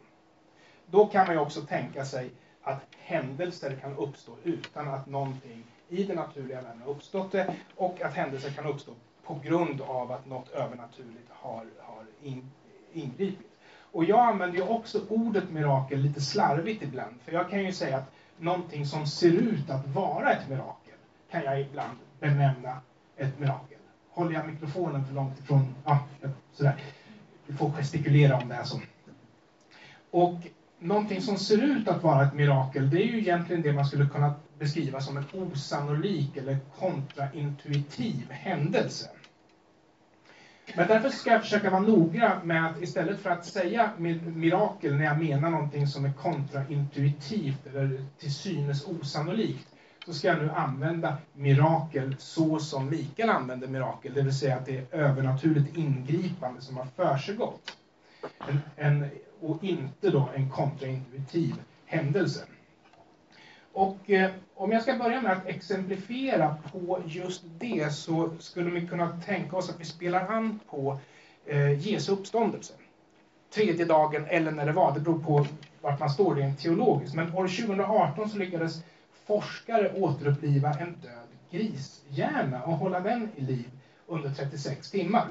då kan man ju också tänka sig att händelser kan uppstå utan att någonting i den naturliga världen har uppstått det och att händelser kan uppstå på grund av att något övernaturligt har, har in, ingripit. Och jag använder ju också ordet mirakel lite slarvigt ibland, för jag kan ju säga att någonting som ser ut att vara ett mirakel kan jag ibland benämna ett mirakel. Håller jag mikrofonen för långt ifrån, ja, sådär. Du får gestikulera om det är så. Och någonting som ser ut att vara ett mirakel, det är ju egentligen det man skulle kunna beskriva som en osannolik eller kontraintuitiv händelse. Men därför ska jag försöka vara noga med att istället för att säga mirakel när jag menar någonting som är kontraintuitivt eller till synes osannolikt, så ska jag nu använda mirakel så som Mikael använder mirakel, det vill säga att det är övernaturligt ingripande som har försiggått. En, en, och inte då en kontraintuitiv händelse. Och eh, om jag ska börja med att exemplifiera på just det så skulle vi kunna tänka oss att vi spelar an på eh, Jesu uppståndelse. Tredje dagen eller när det var, det beror på vart man står rent teologiskt. Men år 2018 så lyckades forskare återuppliva en död grishjärna och hålla den i liv under 36 timmar.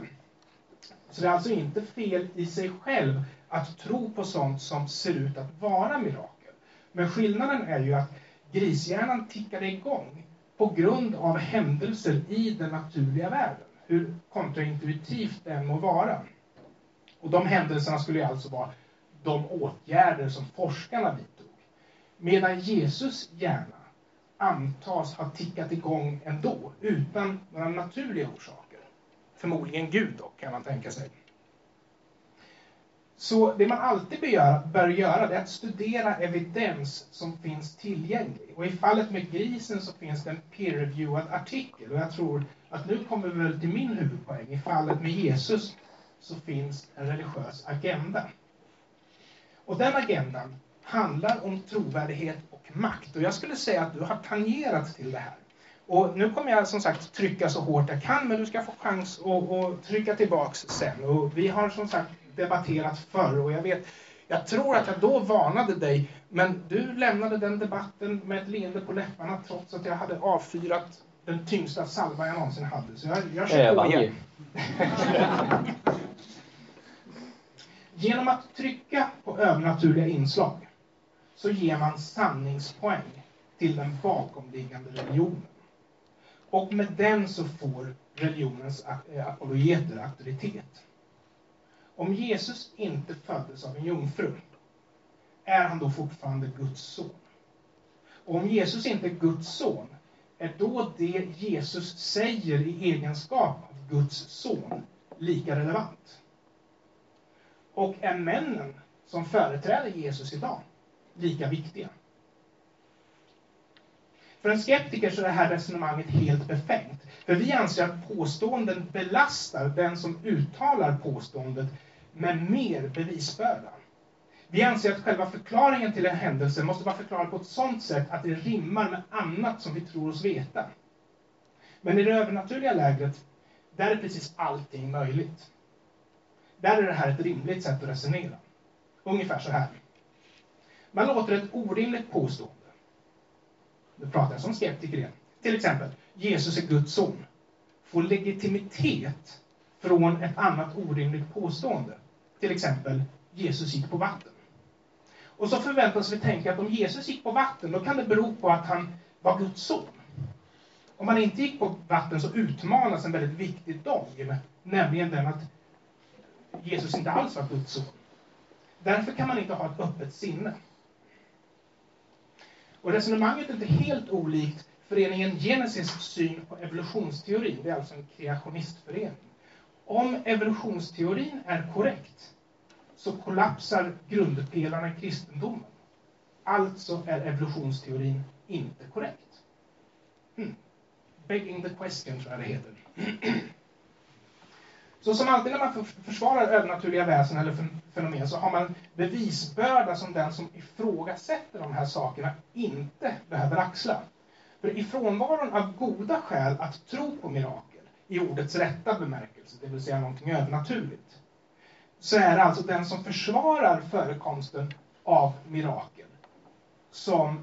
Så det är alltså inte fel i sig själv att tro på sånt som ser ut att vara mirakel. Men skillnaden är ju att grishjärnan tickade igång på grund av händelser i den naturliga världen, hur kontraintuitivt det än må vara. Och de händelserna skulle alltså vara de åtgärder som forskarna vidtog. Medan Jesus hjärna antas ha tickat igång ändå, utan några naturliga orsaker. Förmodligen Gud dock, kan man tänka sig. Så det man alltid bör göra, bör göra är att studera evidens som finns tillgänglig. Och i fallet med grisen så finns det en peer-reviewad artikel. Och jag tror att nu kommer vi väl till min huvudpoäng. I fallet med Jesus så finns en religiös agenda. Och den agendan handlar om trovärdighet och makt. Och jag skulle säga att du har tangerat till det här. Och nu kommer jag som sagt trycka så hårt jag kan, men du ska få chans att, att trycka tillbaks sen. Och vi har som sagt debatterat förr och jag vet, jag tror att jag då varnade dig, men du lämnade den debatten med ett leende på läpparna trots att jag hade avfyrat den tyngsta salva jag någonsin hade. Så jag, jag kör på igen. (laughs) Genom att trycka på övernaturliga inslag så ger man sanningspoäng till den bakomliggande religionen. Och med den så får religionens apologeter auktoritet. Om Jesus inte föddes av en jungfru, är han då fortfarande Guds son? Och om Jesus inte är Guds son, är då det Jesus säger i egenskap av Guds son lika relevant? Och är männen som företräder Jesus idag lika viktiga? För en skeptiker så är det här resonemanget helt befängt. För vi anser att påståenden belastar den som uttalar påståendet med mer bevisbörda. Vi anser att själva förklaringen till en händelse måste vara förklarad på ett sådant sätt att det rimmar med annat som vi tror oss veta. Men i det övernaturliga lägret, där är precis allting möjligt. Där är det här ett rimligt sätt att resonera. Ungefär så här. Man låter ett orimligt påstående, nu pratar jag som skeptiker igen, till exempel Jesus är Guds son, få legitimitet från ett annat orimligt påstående. Till exempel, Jesus gick på vatten. Och så förväntas vi tänka att om Jesus gick på vatten, då kan det bero på att han var Guds son. Om han inte gick på vatten så utmanas en väldigt viktig dogm, nämligen den att Jesus inte alls var Guds son. Därför kan man inte ha ett öppet sinne. Och resonemanget är inte helt olikt föreningen Genesis syn på evolutionsteorin. Det är alltså en kreationistförening. Om evolutionsteorin är korrekt så kollapsar grundpelarna i kristendomen. Alltså är evolutionsteorin inte korrekt. Hmm. Begging the question, tror jag det heter. (clears throat) Så som alltid när man försvarar övernaturliga väsen eller fenomen så har man bevisbörda som den som ifrågasätter de här sakerna inte behöver axla. För i frånvaron av goda skäl att tro på mirakel, i ordets rätta bemärkelse, det vill säga någonting övernaturligt, så är det alltså den som försvarar förekomsten av mirakel som eh,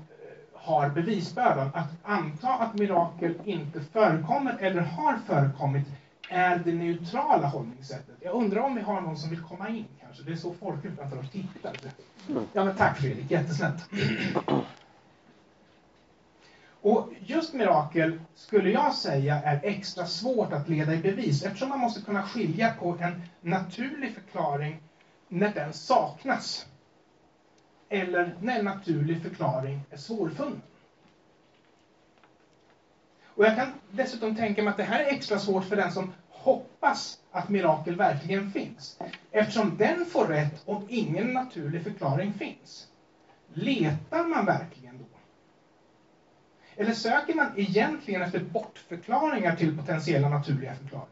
har bevisbördan. Att anta att mirakel inte förekommer eller har förekommit är det neutrala hållningssättet. Jag undrar om vi har någon som vill komma in kanske. Det är så folk utanför och tittar. Ja, men tack Fredrik, jättesnällt. Och just mirakel skulle jag säga är extra svårt att leda i bevis eftersom man måste kunna skilja på en naturlig förklaring när den saknas eller när en naturlig förklaring är svårfunnen. Och jag kan dessutom tänka mig att det här är extra svårt för den som hoppas att mirakel verkligen finns. Eftersom den får rätt om ingen naturlig förklaring finns. Letar man verkligen? Eller söker man egentligen efter bortförklaringar till potentiella naturliga förklaringar?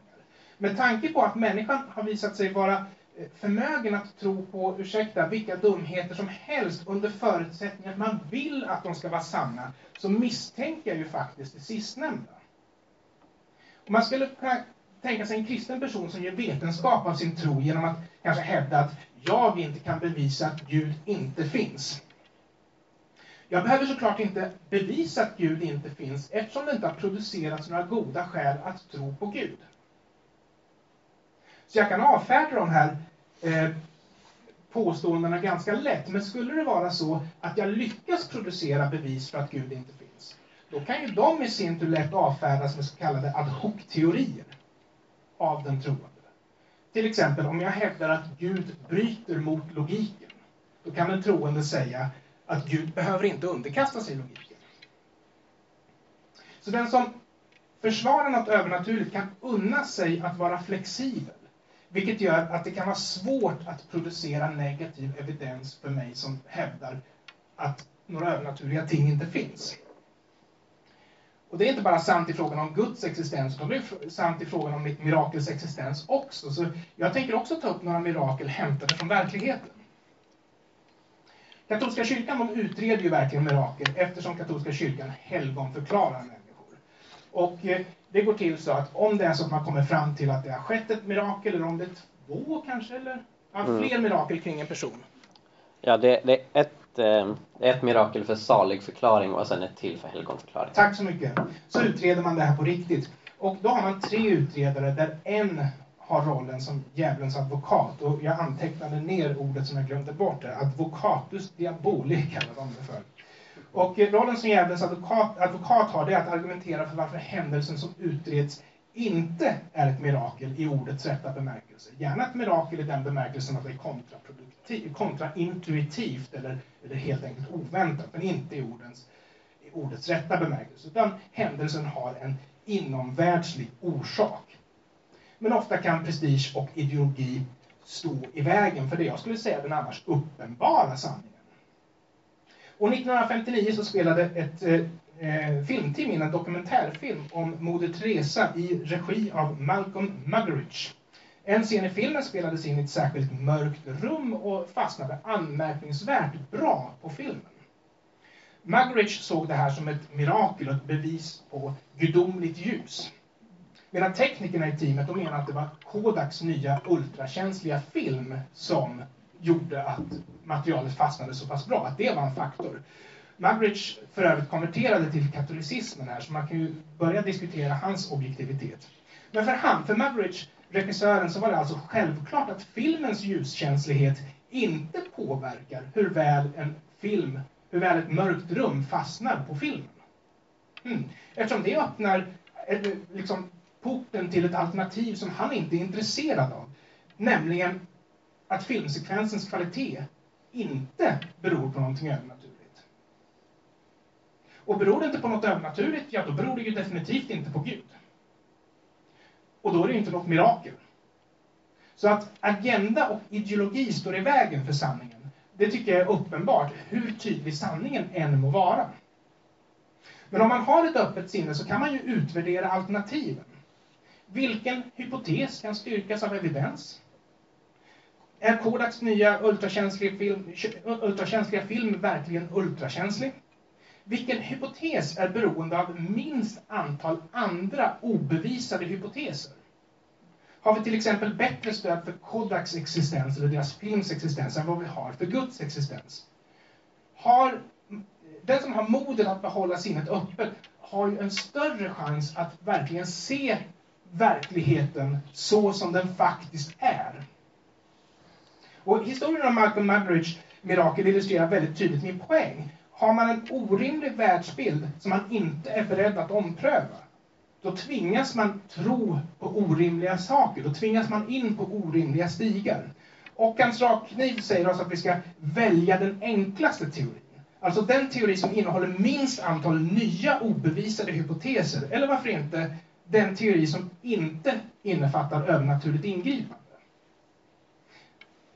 Med tanke på att människan har visat sig vara eh, förmögen att tro på, ursäkta, vilka dumheter som helst under förutsättning att man vill att de ska vara sanna, så misstänker jag ju faktiskt det sistnämnda. Om man skulle kunna tänka sig en kristen person som gör vetenskap av sin tro genom att kanske hävda att jag inte kan bevisa att Gud inte finns. Jag behöver såklart inte bevisa att Gud inte finns eftersom det inte har producerats några goda skäl att tro på Gud. Så jag kan avfärda de här eh, påståendena ganska lätt. Men skulle det vara så att jag lyckas producera bevis för att Gud inte finns, då kan ju de i sin tur lätt avfärdas med så kallade ad hoc-teorier av den troende. Till exempel om jag hävdar att Gud bryter mot logiken, då kan den troende säga att Gud behöver inte underkasta sig logiken. Så den som försvarar något övernaturligt kan unna sig att vara flexibel. Vilket gör att det kan vara svårt att producera negativ evidens för mig som hävdar att några övernaturliga ting inte finns. Och det är inte bara sant i frågan om Guds existens, utan det är sant i frågan om mitt mirakels existens också. Så jag tänker också ta upp några mirakel hämtade från verkligheten. Katolska kyrkan de utreder ju verkligen mirakel eftersom katolska kyrkan helgonförklarar människor. Och eh, det går till så att om det är så att man kommer fram till att det har skett ett mirakel, eller om det är två kanske, eller ja, mm. fler mm. mirakel kring en person. Ja, det, det är ett, eh, ett mirakel för saligförklaring och sen ett till för helgonförklaring. Tack så mycket. Så utreder man det här på riktigt. Och då har man tre utredare där en har rollen som djävulens advokat. Och jag antecknade ner ordet som jag glömde bort där. Advocatus diaboli kallar de det för. Och eh, rollen som djävulens advokat, advokat har det är att argumentera för varför händelsen som utreds inte är ett mirakel i ordets rätta bemärkelse. Gärna ett mirakel i den bemärkelsen att det är kontraintuitivt eller, eller helt enkelt oväntat, men inte i ordens, i ordets rätta bemärkelse. Utan händelsen har en inomvärldslig orsak. Men ofta kan prestige och ideologi stå i vägen för det jag skulle säga den annars uppenbara sanningen. År 1959 så spelade ett eh, eh, filmteam in en dokumentärfilm om Moder Teresa i regi av Malcolm Muggeridge. En scen i filmen spelades in i ett särskilt mörkt rum och fastnade anmärkningsvärt bra på filmen. Muggeridge såg det här som ett mirakel och ett bevis på gudomligt ljus. Medan teknikerna i teamet de menar att det var Kodaks nya ultrakänsliga film som gjorde att materialet fastnade så pass bra, att det var en faktor. Muggeridge för övrigt konverterade till katolicismen här, så man kan ju börja diskutera hans objektivitet. Men för han, för Maverick, regissören, så var det alltså självklart att filmens ljuskänslighet inte påverkar hur väl en film, hur väl ett mörkt rum fastnar på filmen. Mm. Eftersom det öppnar eh, liksom, porten till ett alternativ som han inte är intresserad av. Nämligen att filmsekvensens kvalitet inte beror på någonting övernaturligt. Och beror det inte på något övernaturligt, ja då beror det ju definitivt inte på Gud. Och då är det ju inte något mirakel. Så att agenda och ideologi står i vägen för sanningen, det tycker jag är uppenbart, hur tydlig sanningen än må vara. Men om man har ett öppet sinne så kan man ju utvärdera alternativen. Vilken hypotes kan styrkas av evidens? Är Kodaks nya ultrakänsliga film, ultrakänsliga film verkligen ultrakänslig? Vilken hypotes är beroende av minst antal andra obevisade hypoteser? Har vi till exempel bättre stöd för Kodaks existens eller deras films existens än vad vi har för Guds existens? Har den som har modet att behålla sinnet öppet har ju en större chans att verkligen se verkligheten så som den faktiskt är. Och historien om Malcolm Muggeridge mirakel illustrerar väldigt tydligt min poäng. Har man en orimlig världsbild som man inte är beredd att ompröva, då tvingas man tro på orimliga saker. Då tvingas man in på orimliga stigar. Och hans rakkniv säger oss att vi ska välja den enklaste teorin. Alltså den teori som innehåller minst antal nya obevisade hypoteser, eller varför inte den teori som inte innefattar övernaturligt ingripande.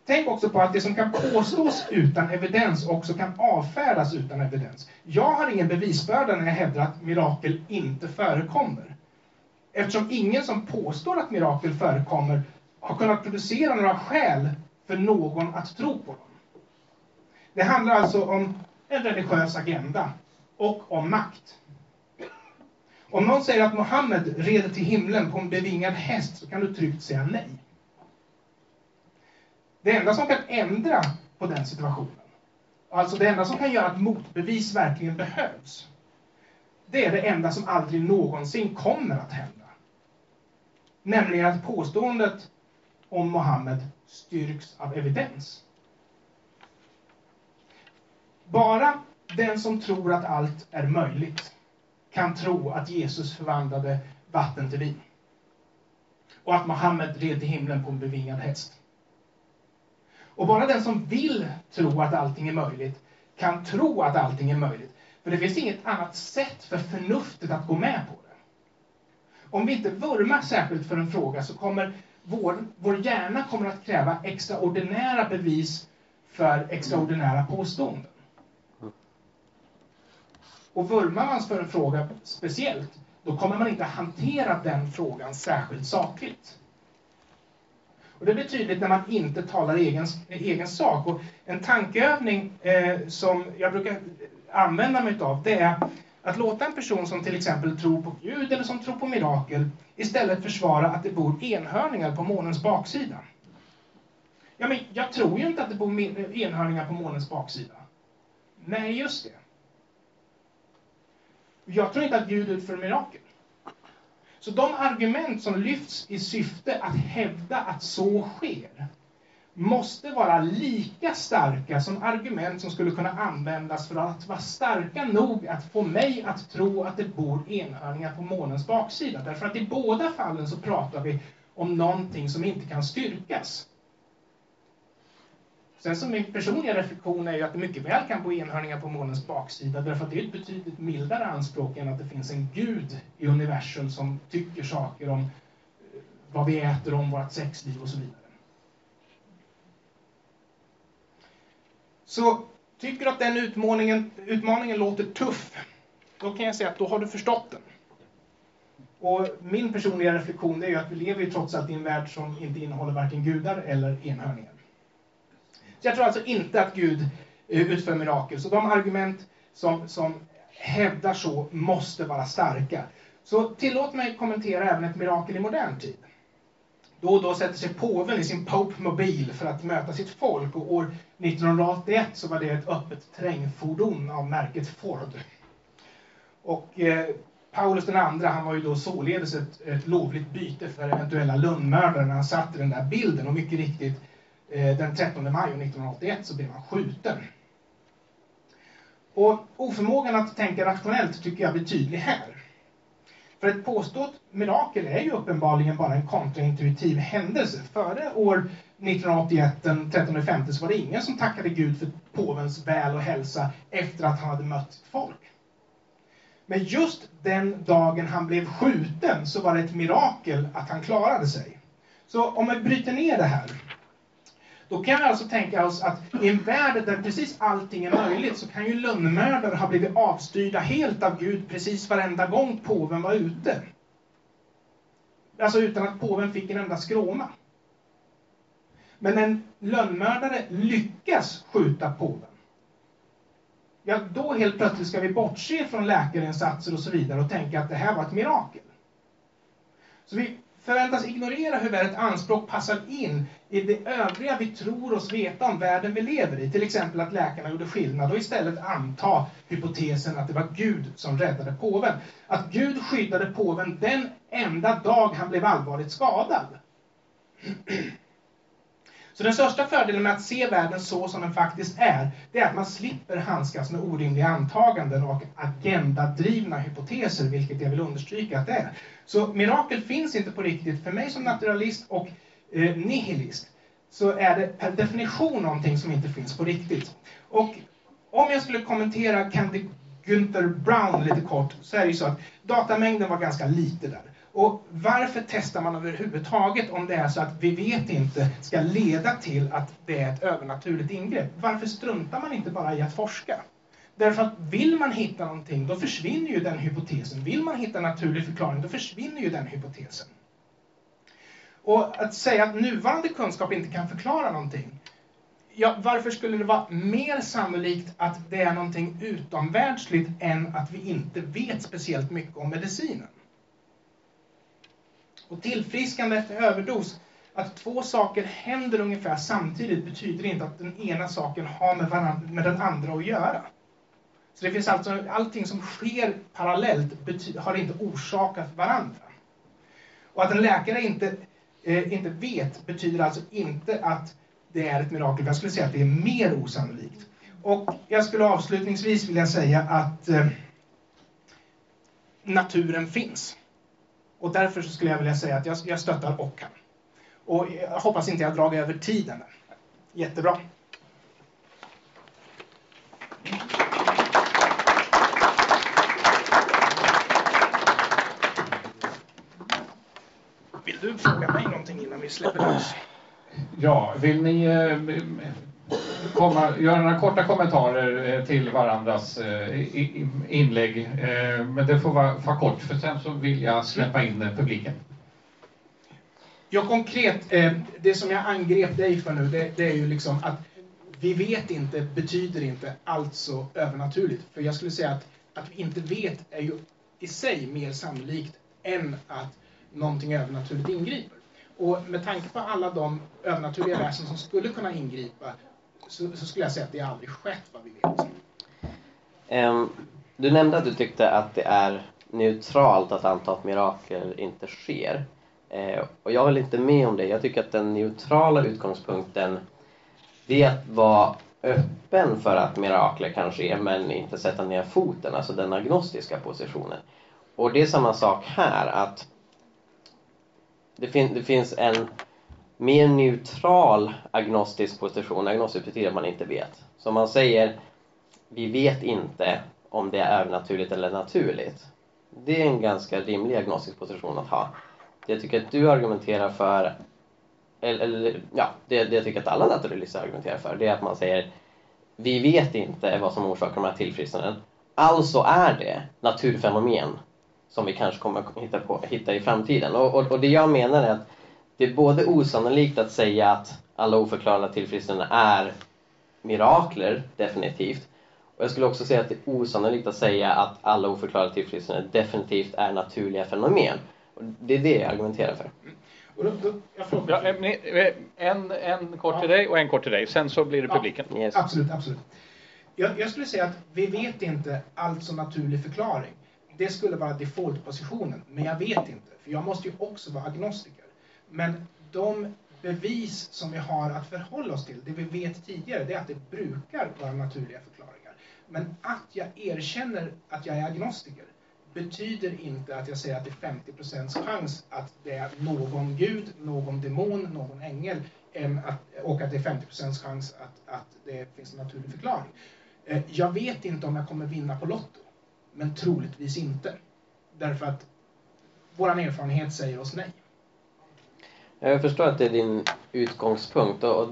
Tänk också på att det som kan påstås utan evidens också kan avfärdas utan evidens. Jag har ingen bevisbörda när jag hävdar att mirakel inte förekommer. Eftersom ingen som påstår att mirakel förekommer har kunnat producera några skäl för någon att tro på dem. Det handlar alltså om en religiös agenda och om makt. Om någon säger att Mohammed red till himlen på en bevingad häst så kan du tryggt säga nej. Det enda som kan ändra på den situationen, alltså det enda som kan göra att motbevis verkligen behövs, det är det enda som aldrig någonsin kommer att hända. Nämligen att påståendet om Mohammed styrks av evidens. Bara den som tror att allt är möjligt kan tro att Jesus förvandlade vatten till vin. Och att Mohammed red till himlen på en bevingad häst. Och bara den som vill tro att allting är möjligt kan tro att allting är möjligt. För det finns inget annat sätt för förnuftet att gå med på det. Om vi inte vurmar särskilt för en fråga så kommer vår, vår hjärna kommer att kräva extraordinära bevis för extraordinära påståenden. Och vurmar man för en fråga speciellt, då kommer man inte hantera den frågan särskilt sakligt. Och det blir tydligt när man inte talar egen, egen sak. Och en tankeövning eh, som jag brukar använda mig av, det är att låta en person som till exempel tror på Gud eller som tror på mirakel istället försvara att det bor enhörningar på månens baksida. Ja, men jag tror ju inte att det bor enhörningar på månens baksida. Nej, just det. Jag tror inte att Gud utför mirakel. Så de argument som lyfts i syfte att hävda att så sker måste vara lika starka som argument som skulle kunna användas för att vara starka nog att få mig att tro att det bor enhörningar på månens baksida. Därför att i båda fallen så pratar vi om någonting som inte kan styrkas. Sen som min personliga reflektion är ju att det mycket väl kan bo enhörningar på månens baksida därför att det är ett betydligt mildare anspråk än att det finns en gud i universum som tycker saker om eh, vad vi äter, om vårt sexliv och så vidare. Så tycker du att den utmaningen, utmaningen låter tuff, då kan jag säga att då har du förstått den. Och min personliga reflektion är ju att vi lever ju trots allt i en värld som inte innehåller varken gudar eller enhörningar. Så jag tror alltså inte att Gud eh, utför mirakel. Så de argument som, som hävdar så måste vara starka. Så tillåt mig kommentera även ett mirakel i modern tid. Då och då sätter sig påven i sin Pope Mobil för att möta sitt folk och år 1981 så var det ett öppet terrängfordon av märket Ford. Och eh, Paulus den andra, han var ju då således ett, ett lovligt byte för eventuella lönnmördare när han satt i den där bilden. Och mycket riktigt, Eh, den 13 maj 1981 så blev han skjuten. Och oförmågan att tänka rationellt tycker jag blir tydlig här. För ett påstått mirakel är ju uppenbarligen bara en kontraintuitiv händelse. Före år 1981, den 13 maj, så var det ingen som tackade Gud för påvens väl och hälsa efter att han hade mött sitt folk. Men just den dagen han blev skjuten så var det ett mirakel att han klarade sig. Så om vi bryter ner det här. Då kan vi alltså tänka oss att i en värld där precis allting är möjligt så kan ju lönnmördare ha blivit avstyrda helt av Gud precis varenda gång påven var ute. Alltså utan att påven fick en enda skråma. Men en lönnmördare lyckas skjuta påven ja, då helt plötsligt ska vi bortse från läkarinsatser och så vidare och tänka att det här var ett mirakel. Så vi förväntas ignorera hur väl ett anspråk passar in i det övriga vi tror oss veta om världen vi lever i. Till exempel att läkarna gjorde skillnad och istället anta hypotesen att det var Gud som räddade påven. Att Gud skyddade påven den enda dag han blev allvarligt skadad. Så den största fördelen med att se världen så som den faktiskt är, det är att man slipper handskas med orimliga antaganden och agendadrivna hypoteser, vilket jag vill understryka att det är. Så mirakel finns inte på riktigt. För mig som naturalist och eh, nihilist så är det per definition någonting som inte finns på riktigt. Och om jag skulle kommentera Candy Günther Brown lite kort så är det ju så att datamängden var ganska lite där. Och varför testar man överhuvudtaget om det är så att vi vet inte ska leda till att det är ett övernaturligt ingrepp? Varför struntar man inte bara i att forska? Därför att vill man hitta någonting, då försvinner ju den hypotesen. Vill man hitta en naturlig förklaring, då försvinner ju den hypotesen. Och att säga att nuvarande kunskap inte kan förklara någonting, ja, varför skulle det vara mer sannolikt att det är någonting utomvärldsligt än att vi inte vet speciellt mycket om medicinen? Och tillfriskande efter överdos, att två saker händer ungefär samtidigt betyder inte att den ena saken har med, varandra, med den andra att göra. Så det finns alltså, allting som sker parallellt har inte orsakat varandra. Och att en läkare inte, eh, inte vet betyder alltså inte att det är ett mirakel. Jag skulle säga att det är mer osannolikt. Och jag skulle avslutningsvis vilja säga att eh, naturen finns. Och därför så skulle jag vilja säga att jag, jag stöttar Ockham. Och jag hoppas inte jag dragit över tiden. Jättebra. Vill du fråga mig någonting innan vi släpper loss? Ja, vill ni eh, komma, göra några korta kommentarer eh, till varandras eh, inlägg. Eh, men det får vara, vara kort, för sen så vill jag släppa in publiken. Ja, konkret, det som jag angrep dig för nu, det, det är ju liksom att vi vet inte betyder inte alltså övernaturligt. För jag skulle säga att, att vi inte vet är ju i sig mer sannolikt än att någonting övernaturligt ingriper. Och med tanke på alla de övernaturliga väsen som skulle kunna ingripa så, så, skulle jag säga att det aldrig skett vad vi vet. Um, du nämnde att du tyckte att det är neutralt att anta att mirakel inte sker. Uh, och jag håller inte med om det. Jag tycker att den neutrala utgångspunkten det är att vara öppen för att mirakler kan ske men inte sätta ner foten, alltså den agnostiska positionen. Och det är samma sak här, att det, fin det finns en mer neutral agnostisk position. Agnostisk betyder att man inte vet. Så man säger, vi vet inte om det är övernaturligt eller naturligt. Det är en ganska rimlig agnostisk position att ha. Det jag tycker att du argumenterar för, eller, eller ja, det, det jag tycker att alla naturalister argumenterar för, det är att man säger, vi vet inte vad som orsakar de här tillfrisknanden. Alltså är det naturfenomen som vi kanske kommer hitta, på, hitta i framtiden. Och, och, och det jag menar är att det är både osannolikt att säga att alla oförklarliga tillfrisknanden är mirakler, definitivt. Och jag skulle också säga att det är osannolikt att säga att alla oförklarliga tillfrisknanden definitivt är naturliga fenomen. Och det är det jag argumenterar för. Ja, eh, en, en kort till dig och en kort till dig, sen så blir det publiken. Ja, yes. Absolut, absolut. Jag, jag, skulle säga att vi vet inte allt som naturlig förklaring. det skulle vara defaultpositionen, men jag vet inte. För jag måste ju också vara agnostiker. Men de bevis som vi har att förhålla oss till, det vi vet tidigare, det är att det brukar vara naturliga förklaringar. Men att jag erkänner att jag är agnostiker betyder inte att jag säger att det är 50 chans att det är någon gud, någon demon, någon ängel och att det är 50 chans att, att det finns en naturlig förklaring. Eh, jag vet inte om jag kommer vinna på Lotto, men troligtvis inte. Därför att vår erfarenhet säger oss nej. Jag förstår att det är din utgångspunkt. Och, och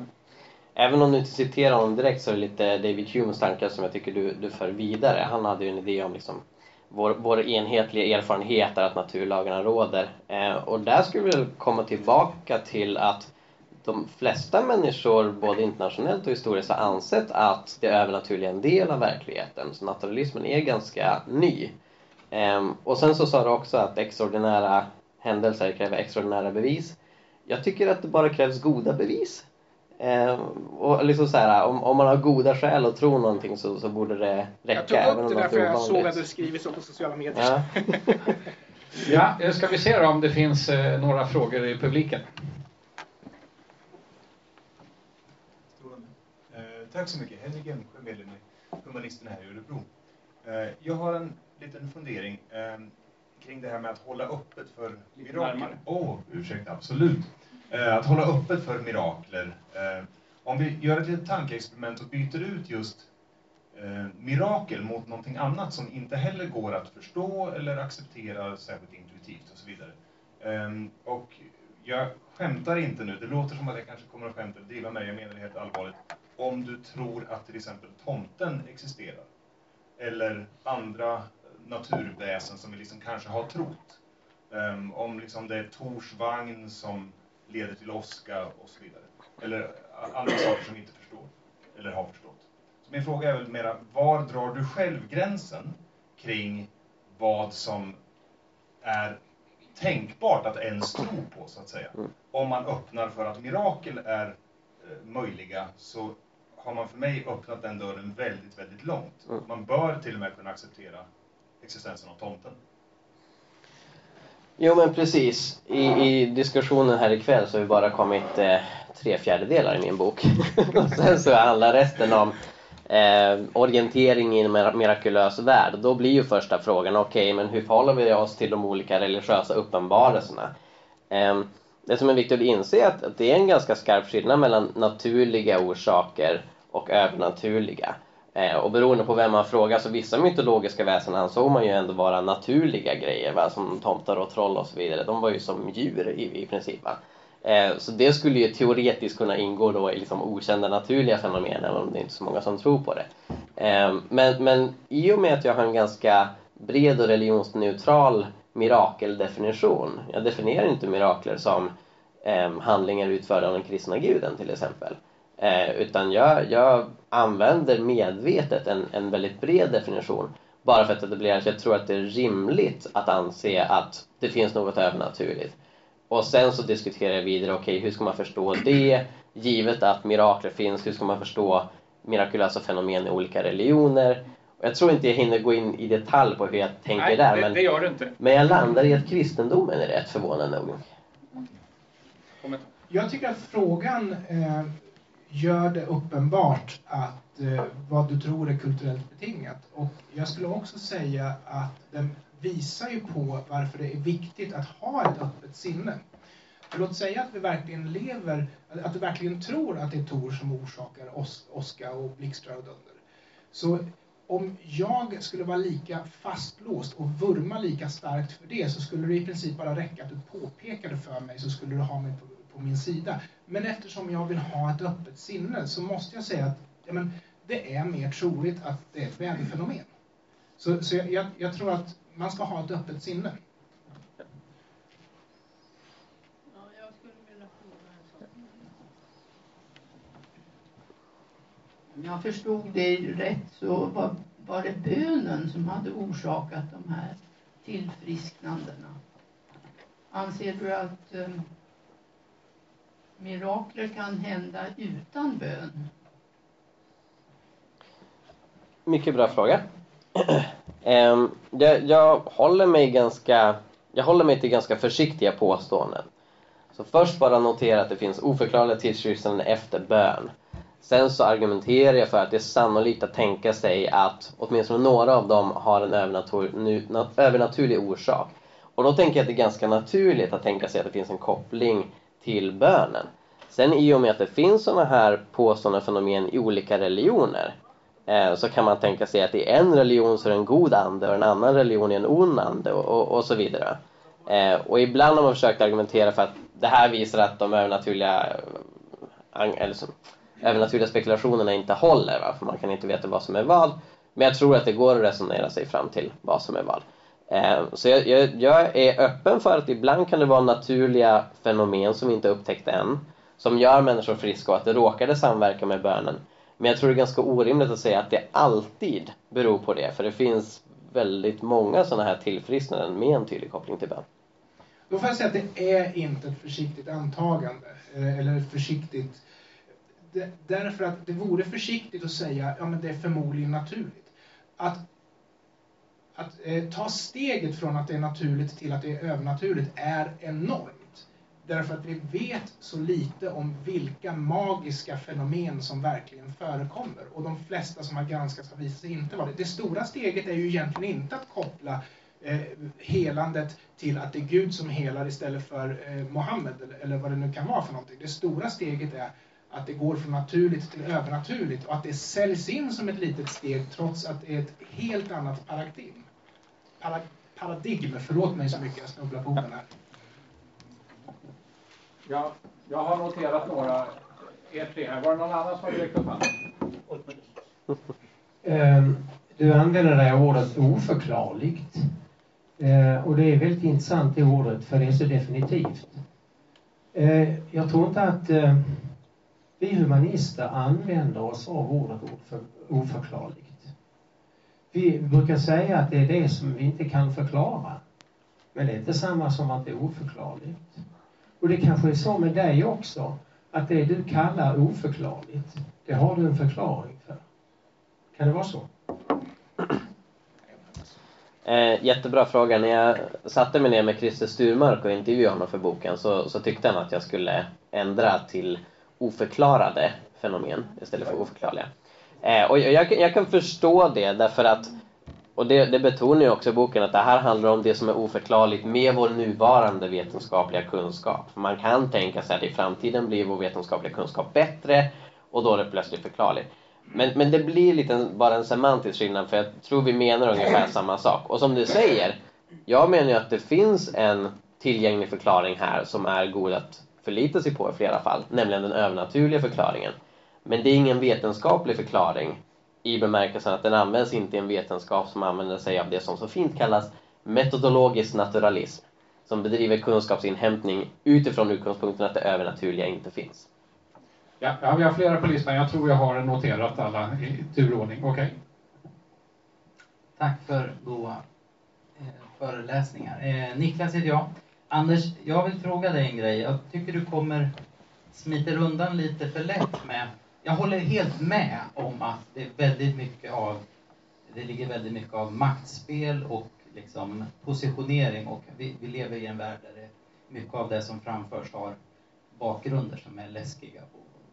även om du inte citerar honom direkt så är det lite David Humes tankar som jag tycker du, du för vidare. Han hade ju en idé om liksom vår, vår enhetliga erfarenhet är att naturlagarna råder. Eh, och där skulle vi komma tillbaka till att de flesta människor, både internationellt och historiskt, har ansett att det övernaturliga är en del av verkligheten. Så naturalismen är ganska ny. Eh, och sen så sa du också att extraordinära händelser kräver extraordinära bevis. Jag tycker att det bara krävs goda bevis. Eh, och liksom så här, om, om man har goda skäl att tro någonting så, så borde det räcka. Jag tog upp det därför jag såg att du skrivit så på sociala medier. Ja. (laughs) ja, ska vi se då om det finns eh, några frågor i publiken. Eh, tack så mycket. Henrik Emsjö, medlem i Humanisterna här i Örebro. Eh, jag har en liten fundering eh, kring det här med att hålla öppet för mirakel. Åh, oh, ursäkta, absolut. Eh, att hålla öppet för mirakler. Eh, om vi gör ett litet tankeexperiment och byter ut just eh, mirakel mot någonting annat som inte heller går att förstå eller acceptera särskilt intuitivt och så vidare. Ehm, och jag skämtar inte nu, det låter som att jag kanske kommer att skämta eller driva mig, jag menar det helt allvarligt. Om du tror att till exempel tomten existerar, eller andra naturväsen som vi liksom kanske har trott. Um, om liksom det är Tors vagn som leder till åska och så vidare. Eller andra saker som vi inte förstår, eller har förstått. Så min fråga är väl mera, var drar du själv gränsen kring vad som är tänkbart att ens tro på, så att säga. Om man öppnar för att mirakel är eh, möjliga, så har man för mig öppnat den dörren väldigt, väldigt långt. Mm. Man bör till och med kunna acceptera existensen av tomten. Jo men precis. I, i diskussionen här ikväll så har vi bara kommit eh, tre fjärdedelar i min bok. (laughs) och sen så handlar resten om eh, orientering i en mirakulös värld. Då blir ju första frågan, okej okay, men hur förhåller vi oss till de olika religiösa uppenbarelserna? Eh, det som är viktigt att inse är att, att det är en ganska skarp skillnad mellan naturliga orsaker och övernaturliga. Eh, och beroende på vem man frågar så vissa mytologiska väsen ansåg man ju ändå vara naturliga grejer, va? som tomtar och troll och så vidare. De var ju som djur i, i princip. Va? Eh, så det skulle ju teoretiskt kunna ingå då i liksom okända naturliga fenomen, även om det inte är så många som tror på det. Eh, men, men i och med att jag har en ganska bred och religionsneutral mirakeldefinition, jag definierar inte mirakler som eh, handlingar utförda av den kristna guden till exempel. Eh, utan jag, jag använder medvetet en, en väldigt bred definition bara för att etablera att jag tror att det är rimligt att anse att det finns något övernaturligt. Och sen så diskuterar jag vidare, okej okay, hur ska man förstå det? Givet att mirakler finns, hur ska man förstå mirakulösa fenomen i olika religioner? Och jag tror inte jag hinner gå in i detalj på hur jag tänker Nej, där. Det, men, det gör du inte. men jag landar i att kristendomen är rätt förvånande nog. Jag tycker att frågan eh, gör det uppenbart att eh, vad du tror är kulturellt betingat. Och jag skulle också säga att den visar ju på varför det är viktigt att ha ett öppet sinne. För låt säga att vi verkligen lever, att du verkligen tror att det är Tor som orsakar os åska och blixtrar och dunder. Så om jag skulle vara lika fastlåst och vurma lika starkt för det så skulle det i princip bara räcka att du påpekade för mig så skulle du ha mig på på min sida. Men eftersom jag vill ha ett öppet sinne så måste jag säga att ja, men, det är mer troligt att det är ett väderfenomen. Så, så jag, jag, jag tror att man ska ha ett öppet sinne. Om jag förstod det rätt så var, var det bönen som hade orsakat de här tillfrisknandena. Anser du att um, mirakler kan hända utan bön? Mycket bra fråga. (clears throat) Ehm, jag, jag, håller mig ganska, jag håller mig till ganska försiktiga påståenden. Så först bara notera att det finns oförklarliga tidsskriftanden efter bön. Sen så argumenterar jag för att det är sannolikt att tänka sig att åtminstone några av dem har en övernatur, övernaturlig orsak. Och då tänker jag att det är ganska naturligt att tänka sig att det finns en koppling till bönen. Sen i och med att det finns sådana här påståenden fenomen i olika religioner eh, så kan man tänka sig att i en religion så är det en god ande och en annan religion är en ond ande och, och, och så vidare. Eh, och ibland har man försökt argumentera för att det här visar att de övernaturliga, eller så, övernaturliga spekulationerna inte håller, va? för man kan inte veta vad som är vad. Men jag tror att det går att resonera sig fram till vad som är vad. Eh, så jag, jag, jag, är öppen för att ibland kan det vara naturliga fenomen som vi inte upptäckt än, som gör människor friska och att det råkade samverka med bönen. Men jag tror det är ganska orimligt att säga att det alltid beror på det, för det finns väldigt många sådana här tillfrisknanden med en tydlig koppling till bön. Då får jag säga att det är inte ett försiktigt antagande, eh, eller försiktigt... Därför att det vore försiktigt att säga, ja men det är förmodligen naturligt. Att, att eh, ta steget från att det är naturligt till att det är övernaturligt är enormt. Därför att vi vet så lite om vilka magiska fenomen som verkligen förekommer. Och de flesta som har granskats har visat sig inte vara det. Det stora steget är ju egentligen inte att koppla eh, helandet till att det är Gud som helar istället för eh, Mohammed eller, eller vad det nu kan vara för någonting. Det stora steget är att det går från naturligt till övernaturligt och att det säljs in som ett litet steg trots att det är ett helt annat paradigm. Para, paradigm, förlåt mig så mycket, jag snubblar på orden här. Ja, jag har noterat några, er tre här. Var det någon annan som har räckt upp handen? (laughs) Ehm, du använder dig av ordet oförklarligt. Eh, och det är väldigt intressant det ordet, för det är så definitivt. Eh, jag tror inte att eh, vi humanister använder oss av ordet oförklarligt. Vi brukar säga att det är det som vi inte kan förklara. Men det är inte samma som att det är oförklarligt. Och det kanske är så med dig också, att det du kallar oförklarligt, det har du en förklaring för. Kan det vara så? Eh, jättebra fråga. När jag satte mig ner med Christer Sturmark och intervjuade honom för boken så, så tyckte han att jag skulle ändra till oförklarade fenomen istället för oförklarliga. Eh, och jag, jag, kan förstå det därför att, och det, det betonar ju också i boken, att det här handlar om det som är oförklarligt med vår nuvarande vetenskapliga kunskap. Man kan tänka sig att i framtiden blir vår vetenskapliga kunskap bättre och då är det plötsligt förklarligt. Men, men det blir lite bara en semantisk skillnad för jag tror vi menar ungefär samma sak. Och som du säger, jag menar ju att det finns en tillgänglig förklaring här som är god att förlita sig på i flera fall, nämligen den övernaturliga förklaringen. Men det är ingen vetenskaplig förklaring i bemärkelsen att den används inte i en vetenskap som använder sig av det som så fint kallas metodologisk naturalism, som bedriver kunskapsinhämtning utifrån utgångspunkten att det övernaturliga inte finns. Ja, vi har flera på listan. Jag tror jag har noterat alla i turordning. Okej. Okay. Tack för goda eh, föreläsningar. Eh, Niklas heter jag. Anders, jag vill fråga dig en grej. Jag tycker du kommer smiter undan lite för lätt med... Jag håller helt med om att det är väldigt mycket av... Det ligger väldigt mycket av maktspel och liksom positionering och vi, vi lever i en värld där det, mycket av det som framförs har bakgrunder som är läskiga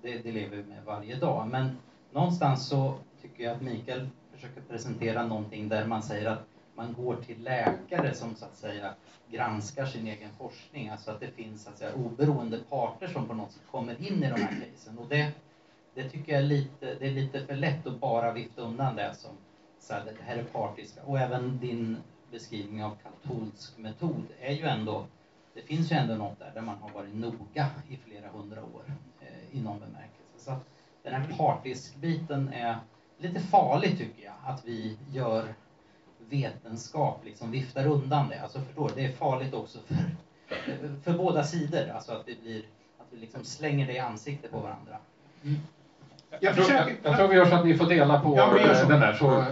det, det lever vi med varje dag. Men någonstans så tycker jag att Mikael försöker presentera någonting där man säger att man går till läkare som så att säga granskar sin egen forskning. Alltså att det finns så att säga, oberoende parter som på något sätt kommer in i de här casen. Och det, det tycker jag är lite, det är lite för lätt att bara vifta undan det som så här, det här är partiska. Och även din beskrivning av katolsk metod är ju ändå, det finns ju ändå något där, där man har varit noga i flera hundra år eh, i någon bemärkelse. Så att den här partisk-biten är lite farlig tycker jag, att vi gör vetenskap, liksom viftar undan det. Alltså förstår du, det är farligt också för, för båda sidor, alltså att vi blir, att vi liksom slänger det i ansiktet på varandra. Mm. Jag, tror, jag, jag, tror vi gör så att ni får dela på ja, den där, så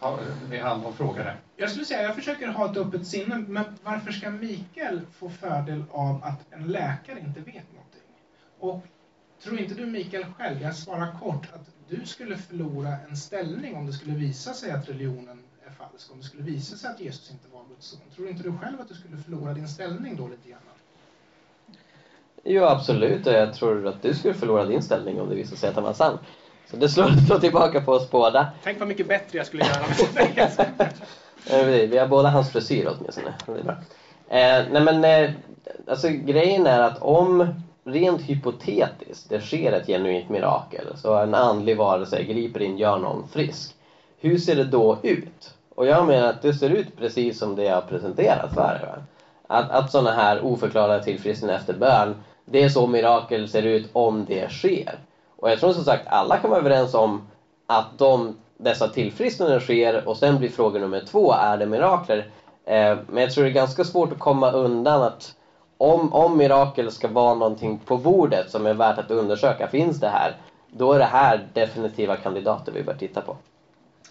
tar vi hand om frågor här. Jag skulle säga, jag försöker ha ett öppet sinne, men varför ska Mikael få fördel av att en läkare inte vet någonting? Och Tror inte du Mikael själv, jag svarar kort, att du skulle förlora en ställning om det skulle visa sig att religionen är falsk om det skulle visa sig att Jesus inte var Guds son? Tror inte du själv att du skulle förlora din ställning då lite grann? Jo, absolut. Och jag tror att du skulle förlora din ställning om det visade sig att han var sann. Så det slår, slår tillbaka på oss båda. Tänk vad mycket bättre jag skulle göra. Eh, vi har båda hans frisyr åtminstone. Det är bra. Eh, nej men, eh, alltså grejen är att om rent hypotetiskt det sker ett genuint mirakel, så en andlig varelse griper in, gör någon frisk. Hur ser det då ut? Och jag menar att det ser ut precis som det jag har presenterat för er. Att, att sådana här oförklarade tillfrisknanden efter bön, det är så mirakel ser ut om det sker. Och jag tror som sagt alla kan vara överens om att de, dessa tillfrisknanden sker och sen blir fråga nummer två, är det mirakler? Eh, men jag tror det är ganska svårt att komma undan att om, om mirakel ska vara någonting på bordet som är värt att undersöka, finns det här? Då är det här definitiva kandidater vi bör titta på.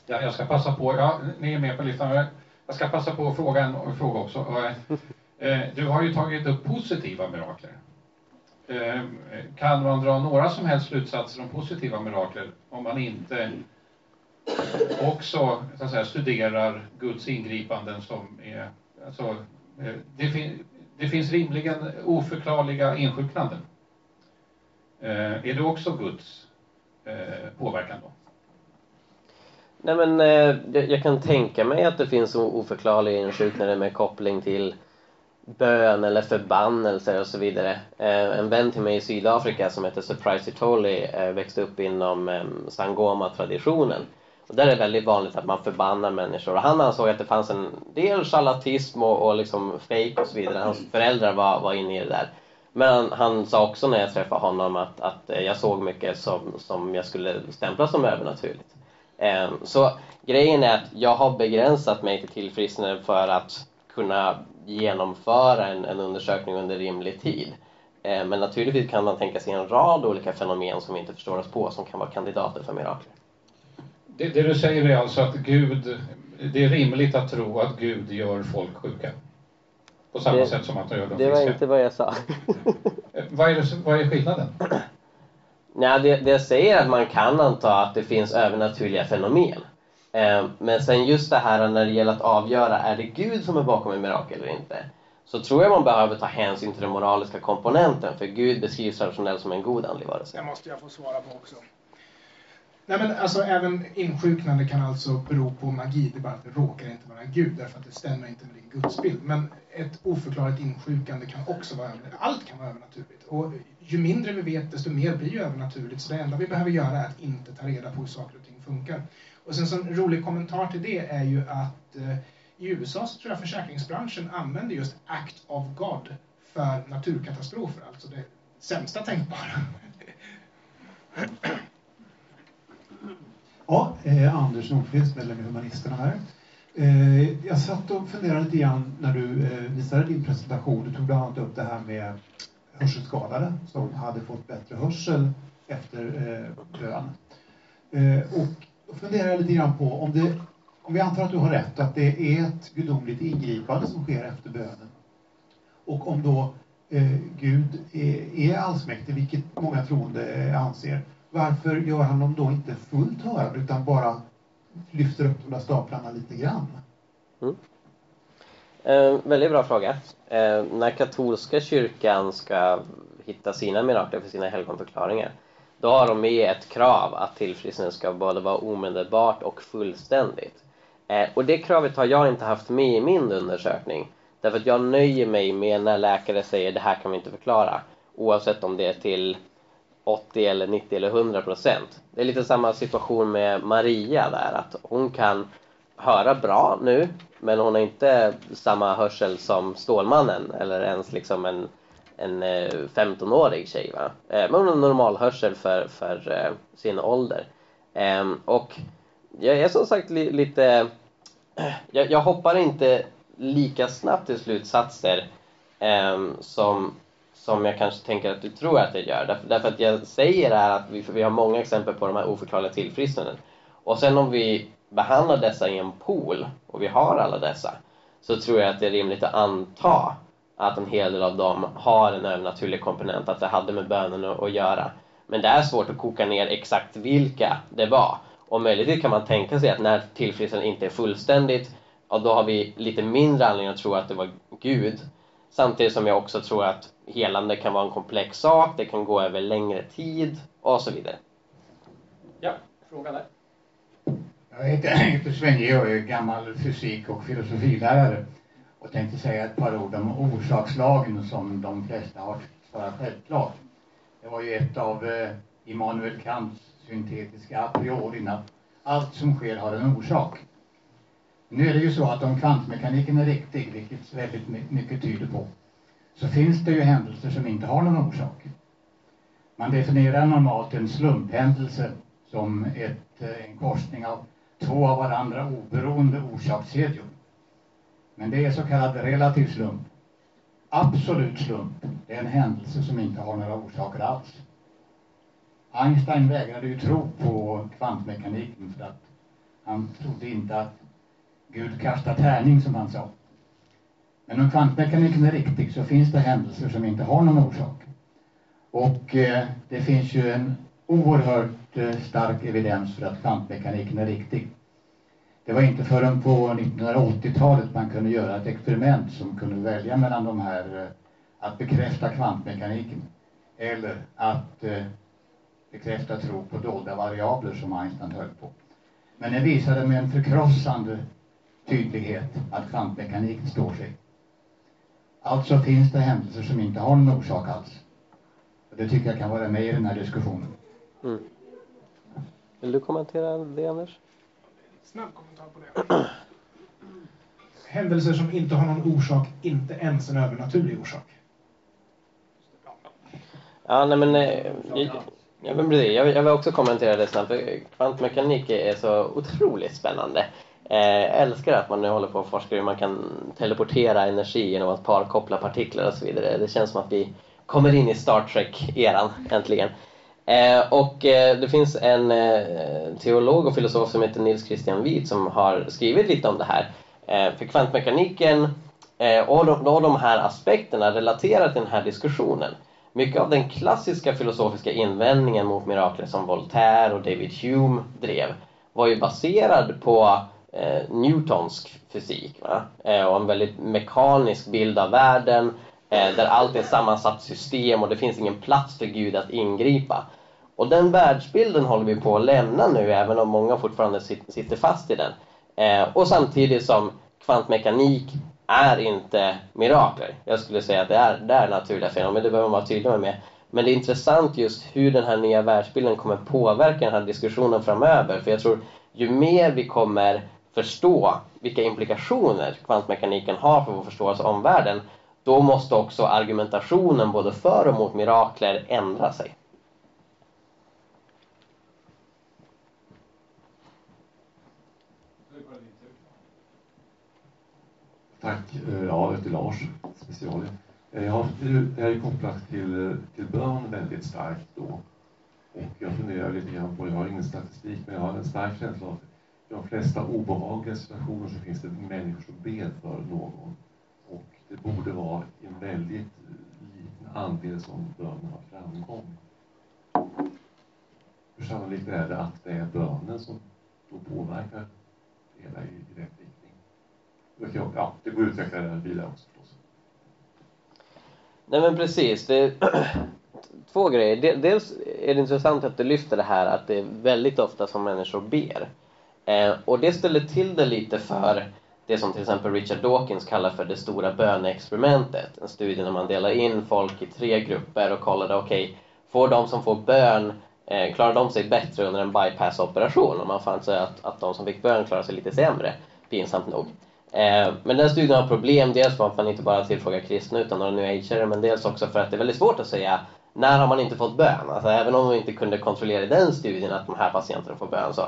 Ja, jag ska passa på, ja, ni är med på listan. Jag ska passa på att fråga en fråga också. Eh, du har ju tagit upp positiva mirakler. Eh, kan man dra några som helst slutsatser om positiva mirakler om man inte också så att säga, studerar Guds ingripanden som är... Alltså, eh, det, fin, det finns rimligen oförklarliga insjuknanden. Eh, är det också Guds påverkan då? Nej men jag kan tänka mig att det finns oförklarliga insjuknanden med koppling till bön eller förbannelser och så vidare. Eh, en vän till mig i Sydafrika som heter Surprise Itoli eh, växte upp inom eh, Sangoma-traditionen. Och där är det väldigt vanligt att man förbannar människor. Och han ansåg att det fanns en del charlatism och, och liksom fake och så vidare. Hans föräldrar var, var inne i det där. Men han, han sa också när jag träffade honom att, att jag såg mycket som, som jag skulle stämpla som övernaturligt. Så grejen är att jag har begränsat mig till tillfrisknande för att kunna genomföra en, en undersökning under rimlig tid. Eh, men naturligtvis kan man tänka sig en rad olika fenomen som vi inte förstår oss på som kan vara kandidater för mirakler. Det, det, du säger är alltså att Gud, det är rimligt att tro att Gud gör folk sjuka? På samma det, sätt som att han gör dem Det var inte vad jag sa. (laughs) Eh, vad, är det, vad är skillnaden? (clears throat) Nej, det, det säger att man kan anta att det finns övernaturliga fenomen. Eh, men sen just det här när det gäller att avgöra, är det Gud som är bakom ett mirakel eller inte? Så tror jag man behöver ta hänsyn till den moraliska komponenten, för Gud beskrivs traditionellt som en god andlig varelse. Det måste jag få svara på också. Nej men alltså även insjuknande kan alltså bero på magi, det är bara att det råkar inte vara Gud därför att det stämmer inte med din gudsbild. Men ett oförklarligt insjukande kan också vara övernaturligt. Allt kan vara övernaturligt. Och ju mindre vi vet desto mer blir ju övernaturligt. Så det enda vi behöver göra är att inte ta reda på hur saker och ting funkar. Och sen så en rolig kommentar till det är ju att eh, i USA så tror jag försäkringsbranschen använder just Act of God för naturkatastrofer, alltså det sämsta tänkbara. Ja, eh, Anders Nordqvist, medlem i Humanisterna här. Eh, jag satt och funderade lite grann när du eh, visade din presentation. Du tog bland annat upp det här med hörselskadade som hade fått bättre hörsel efter eh, bön. Eh, och funderar jag lite grann på om det, om vi antar att du har rätt, att det är ett gudomligt ingripande som sker efter bönen. Och om då eh, Gud är, är allsmäktig, vilket många troende eh, anser, varför gör han dem då inte fullt hörande utan bara lyfter upp de där staplarna lite grann? Mm. Eh, väldigt bra fråga. Eh, när katolska kyrkan ska hitta sina mirakler för sina helgonförklaringar då har de med ett krav att tillfrisknandet ska både vara omedelbart och fullständigt. Eh, och det kravet har jag inte haft med i min undersökning. Därför att jag nöjer mig med när läkare säger det här kan vi inte förklara. Oavsett om det är till 80 eller 90 eller 100 procent. Det är lite samma situation med Maria där, att hon kan höra bra nu, men hon har inte samma hörsel som Stålmannen eller ens liksom en en eh, 15-årig tjej. Va? Eh, men hon har normal hörsel för, för eh, sin ålder. Ehm, och jag är som sagt lite... Jag, jag hoppar inte lika snabbt till slutsatser ehm, som, som jag kanske tänker att du tror att jag gör. Därför, därför att jag säger här att vi, vi har många exempel på de här oförklarliga tillfrisknanden. Och sen om vi behandlar dessa i en pool, och vi har alla dessa, så tror jag att det är rimligt att anta att en hel del av dem har en övernaturlig komponent, att det hade med bönen att göra. Men det är svårt att koka ner exakt vilka det var. Och möjligtvis kan man tänka sig att när tillfrisknandet inte är fullständigt, ja, då har vi lite mindre anledning att tro att det var Gud. Samtidigt som jag också tror att helande kan vara en komplex sak, det kan gå över längre tid och så vidare. Ja, fråga där. Jag heter, Sven-Georg, är gammal fysik och filosofilärare och tänkte säga ett par ord om orsakslagen som de flesta har svarat självklart. Det var ju ett av eh, Immanuel Kants syntetiska a priori, att allt som sker har en orsak. Nu är det ju så att om kvantmekaniken är riktig, vilket väldigt mycket tyder på, så finns det ju händelser som inte har någon orsak. Man definierar normalt en slumphändelse som ett, eh, en korsning av två av varandra oberoende orsakskedjor. Men det är så kallad relativ slump. Absolut slump, det är en händelse som inte har några orsaker alls. Einstein vägrade ju tro på kvantmekaniken för att han trodde inte att Gud kastar tärning som han sa. Men om kvantmekaniken är riktig så finns det händelser som inte har någon orsak. Och eh, det finns ju en oerhört eh, stark evidens för att kvantmekaniken är riktig. Det var inte förrän på 1980-talet man kunde göra ett experiment som kunde välja mellan de här eh, att bekräfta kvantmekaniken eller att eh, bekräfta tro på dolda variabler som Einstein höll på. Men det visade med en förkrossande tydlighet att kvantmekaniken står sig. Alltså finns det händelser som inte har någon orsak alls. Och det tycker jag kan vara med i den här diskussionen. Mm. Vill du kommentera det, Anders? Snabb kommentar på det. (clears throat) Händelser som inte har någon orsak, inte ens en övernaturlig orsak. Ja, nej men... Eh, jag. Jag, jag vill också kommentera det snabbt. Kvantmekanik är så otroligt spännande. Eh, jag älskar att man nu håller på och forskar hur man kan teleportera energi genom att parkoppla partiklar och så vidare. Det känns som att vi kommer in i Star Trek-eran äntligen. Eh, och eh, det finns en eh, teolog och filosof som heter Nils Christian Wied som har skrivit lite om det här. Eh, för kvantmekaniken eh, och de, och de här aspekterna relaterar till den här diskussionen. Mycket av den klassiska filosofiska invändningen mot mirakler som Voltaire och David Hume drev var ju baserad på eh, Newtonsk fysik va? Eh, och en väldigt mekanisk bild av världen Eh, där allt är ett sammansatt system och det finns ingen plats för Gud att ingripa. Och den världsbilden håller vi på att lämna nu även om många fortfarande sitter fast i den. Eh, och samtidigt som kvantmekanik är inte mirakler. Jag skulle säga att det är, det är naturliga fenomen, det behöver man vara tydlig med. Men det är intressant just hur den här nya världsbilden kommer påverka den här diskussionen framöver. För jag tror ju mer vi kommer förstå vilka implikationer kvantmekaniken har för vår förståelse av omvärlden, då måste också argumentationen både för och mot mirakler ändra sig. Tack. Eh, ja, jag heter Lars Specialia. Eh, jag har, det här är kopplat till, till bön väldigt starkt då. Och jag funderar lite grann på, jag har ingen statistik, men jag har en stark känsla av att i de flesta obehagliga situationer så finns det människor som ber för någon. Det borde vara en väldigt liten andel som bönen har framgång. Hur sannolikt är det att det är bönen som då påverkar det hela i, i rätt riktning? Ja, det går att utveckla det här vidare också förstås. Nej men precis. Det (clears throat) två grejer. Dels är det intressant att du lyfter det här att det är väldigt ofta som människor ber. Eh, och det ställer till det lite för det som till exempel Richard Dawkins kallar för det stora böneexperimentet. En studie där man delar in folk i tre grupper och kollade, okej, okay, får de som får bön, eh, klarar de sig bättre under en bypass-operation? Och man fann sig att, att de som fick bön klarade sig lite sämre, pinsamt nog. Eh, men den studien har problem, dels för att man inte bara tillfrågar kristna utan några new ageare, men dels också för att det är väldigt svårt att säga när har man inte fått bön? Alltså, även om vi inte kunde kontrollera i den studien att de här patienterna får bön så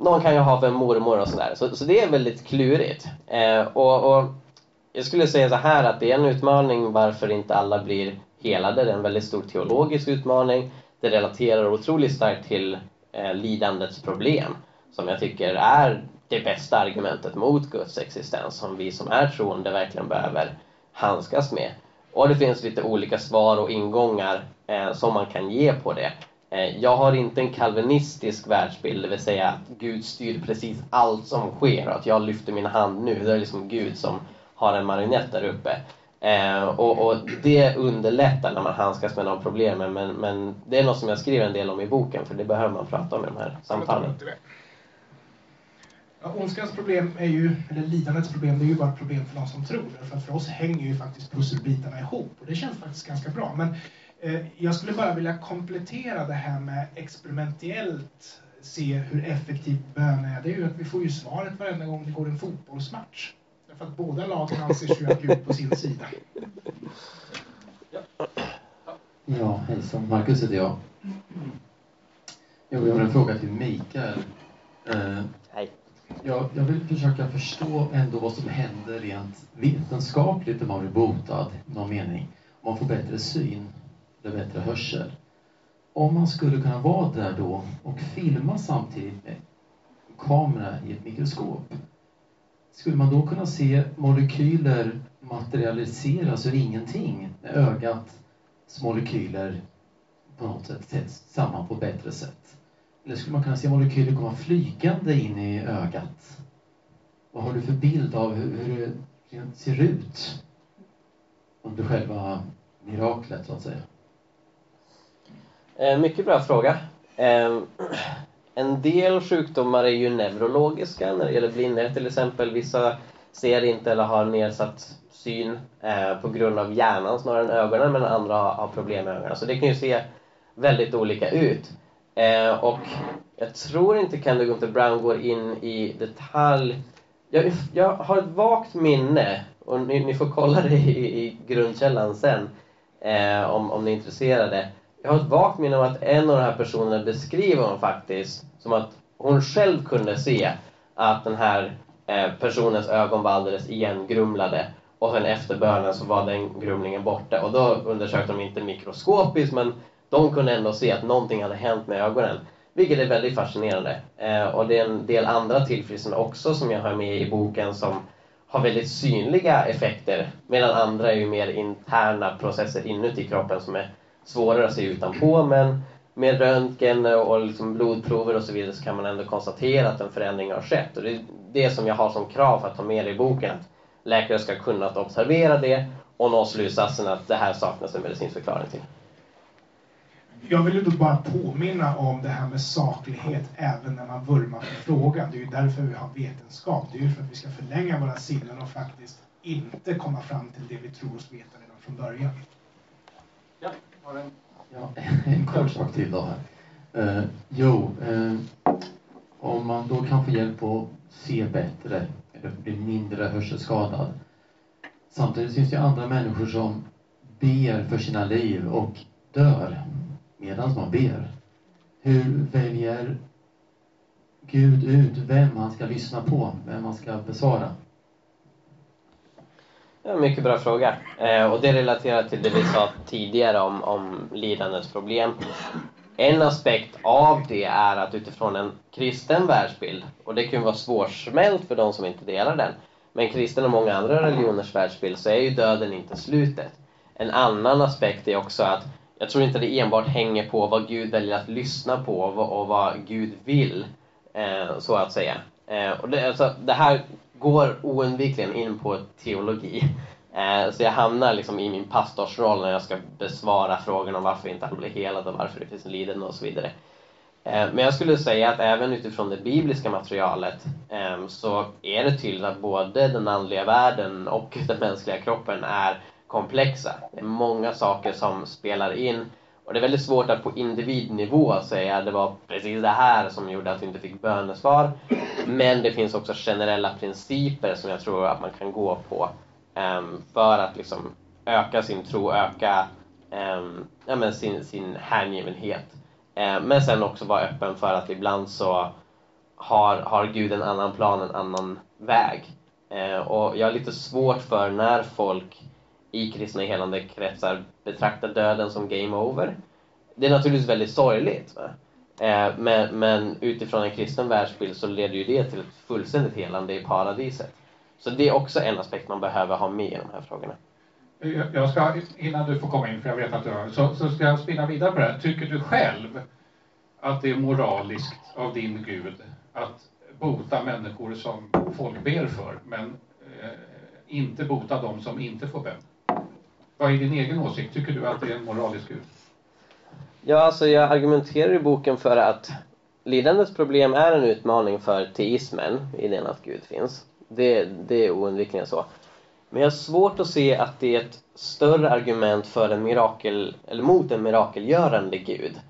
någon kan ju ha för en mormor och sådär. Så, så det är väldigt klurigt. Eh, och, och, jag skulle säga så här att det är en utmaning varför inte alla blir helade. Det är en väldigt stor teologisk utmaning. Det relaterar otroligt starkt till eh, lidandets problem som jag tycker är det bästa argumentet mot Guds existens som vi som är troende verkligen behöver handskas med. Och det finns lite olika svar och ingångar eh, som man kan ge på det. Eh, jag har inte en kalvinistisk världsbild, det vill säga att Gud styr precis allt som sker och att jag lyfter min hand nu, det är liksom Gud som har en marionett där uppe. Eh, och, och, det underlättar när man handskas med de problemen men, men det är något som jag skriver en del om i boken för det behöver man prata om i de här samtalen. Ja, ondskans problem är ju, eller lidandets problem, det är ju bara ett problem för de som tror. För att för oss hänger ju faktiskt pusselbitarna ihop och det känns faktiskt ganska bra. Men jag skulle bara vilja komplettera det här med experimentellt se hur effektiv bön är. Det är ju att vi får ju svaret varenda gång det går en fotbollsmatch. Därför att båda lagen anser sig ha Gud på sin sida. Ja, hejsan. Marcus heter jag. Jag har en fråga till Mikael. Eh, Hej. Jag, jag vill försöka förstå ändå vad som händer rent vetenskapligt om man blir botad, någon mening. Om man får bättre syn, bättre hörsel. Om man skulle kunna vara där då och filma samtidigt med kamera i ett mikroskop, skulle man då kunna se molekyler materialiseras ur ingenting med ögats molekyler på något sätt sätts samman på ett bättre sätt? Eller skulle man kunna se molekyler komma flygande in i ögat? Vad har du för bild av hur det ser ut under själva miraklet, så att säga? En mycket bra fråga. Ehm, en del sjukdomar är ju neurologiska när det gäller blindhet till exempel. Vissa ser inte eller har nedsatt syn eh, på grund av hjärnan snarare än ögonen medan andra har, problem med ögonen. Så det kan ju se väldigt olika ut. Eh, och jag tror inte Candy Gunther Brown går in i detalj. Jag, jag har ett vagt minne, och ni, ni får kolla det i, i grundkällan sen eh, om, om ni är intresserade. Jag har ett vagt minne om att en av de här personerna beskriver hon faktiskt som att hon själv kunde se att den här eh, personens ögon var alldeles igengrumlade och sen efter bönen så var den grumlingen borta och då undersökte de inte mikroskopiskt men de kunde ändå se att någonting hade hänt med ögonen. Vilket är väldigt fascinerande. Eh, och det är en del andra tillfrisknande också som jag har med i boken som har väldigt synliga effekter medan andra är ju mer interna processer inuti kroppen som är svårare att se utanpå men med röntgen och liksom blodprover och så vidare så kan man ändå konstatera att en förändring har skett. Och det är det som jag har som krav för att ta med det i boken. Att läkare ska kunna observera det och nå slutsatsen att det här saknas en medicinsk förklaring till. Jag vill ju då bara påminna om det här med saklighet även när man vurmar för frågan. Det är ju därför vi har vetenskap. Det är ju för att vi ska förlänga våra sinnen och faktiskt inte komma fram till det vi tror oss veta redan från början. Ja, har en... Ja, en kort sak till då här. Eh, jo, eh, om man då kan få hjälp att se bättre eller bli mindre hörselskadad. Samtidigt finns det ju andra människor som ber för sina liv och dör medan man ber. Hur väljer Gud ut vem han ska lyssna på, vem han ska besvara? Ja, mycket bra fråga. Eh, och det relaterar till det vi sa tidigare om, om lidandets problem. En aspekt av det är att utifrån en kristen världsbild, och det kan ju vara svårsmält för de som inte delar den, men kristen och många andra religioners världsbild så är ju döden inte slutet. En annan aspekt är också att jag tror inte det enbart hänger på vad Gud väljer att lyssna på och vad Gud vill, eh, så att säga. Eh, och det, alltså, det här går oundvikligen in på teologi. Eh, så jag hamnar liksom i min pastorsroll när jag ska besvara frågan om varför inte han blir helad och varför det finns lidande och så vidare. Eh, men jag skulle säga att även utifrån det bibliska materialet eh, så är det tydligt att både den andliga världen och (laughs) den mänskliga kroppen är komplexa. Det är många saker som spelar in och det är väldigt svårt att på individnivå säga att det var precis det här som gjorde att vi inte fick bönesvar. Men det finns också generella principer som jag tror att man kan gå på um, för att liksom öka sin tro, öka um, ja, men sin, sin hängivenhet. Ehm, men sen också vara öppen för att ibland så har, har Gud en annan plan, en annan väg. Uh, och jag har lite svårt för när folk i kristna helande kretsar betraktar döden som game over. Det är naturligtvis väldigt sorgligt. Va? Eh, men, men, utifrån en kristen världsbild så leder ju det till ett fullständigt helande i paradiset. Så det är också en aspekt man behöver ha med i de här frågorna. Jag ska, innan du får komma in, för jag vet att du har, så, så ska jag spinna vidare på det här. Tycker du själv att det är moraliskt av din Gud att bota människor som folk ber för, men eh, inte bota dem som inte får bön? Vad är din egen åsikt? Tycker du att det är en moralisk Gud? Ja, alltså jag argumenterar i boken för att lidandets problem är en utmaning för teismen, idén att Gud finns. Det, det är oundvikligen så. Men jag har svårt att se att det är ett större argument för en mirakel, eller mot en mirakelgörande Gud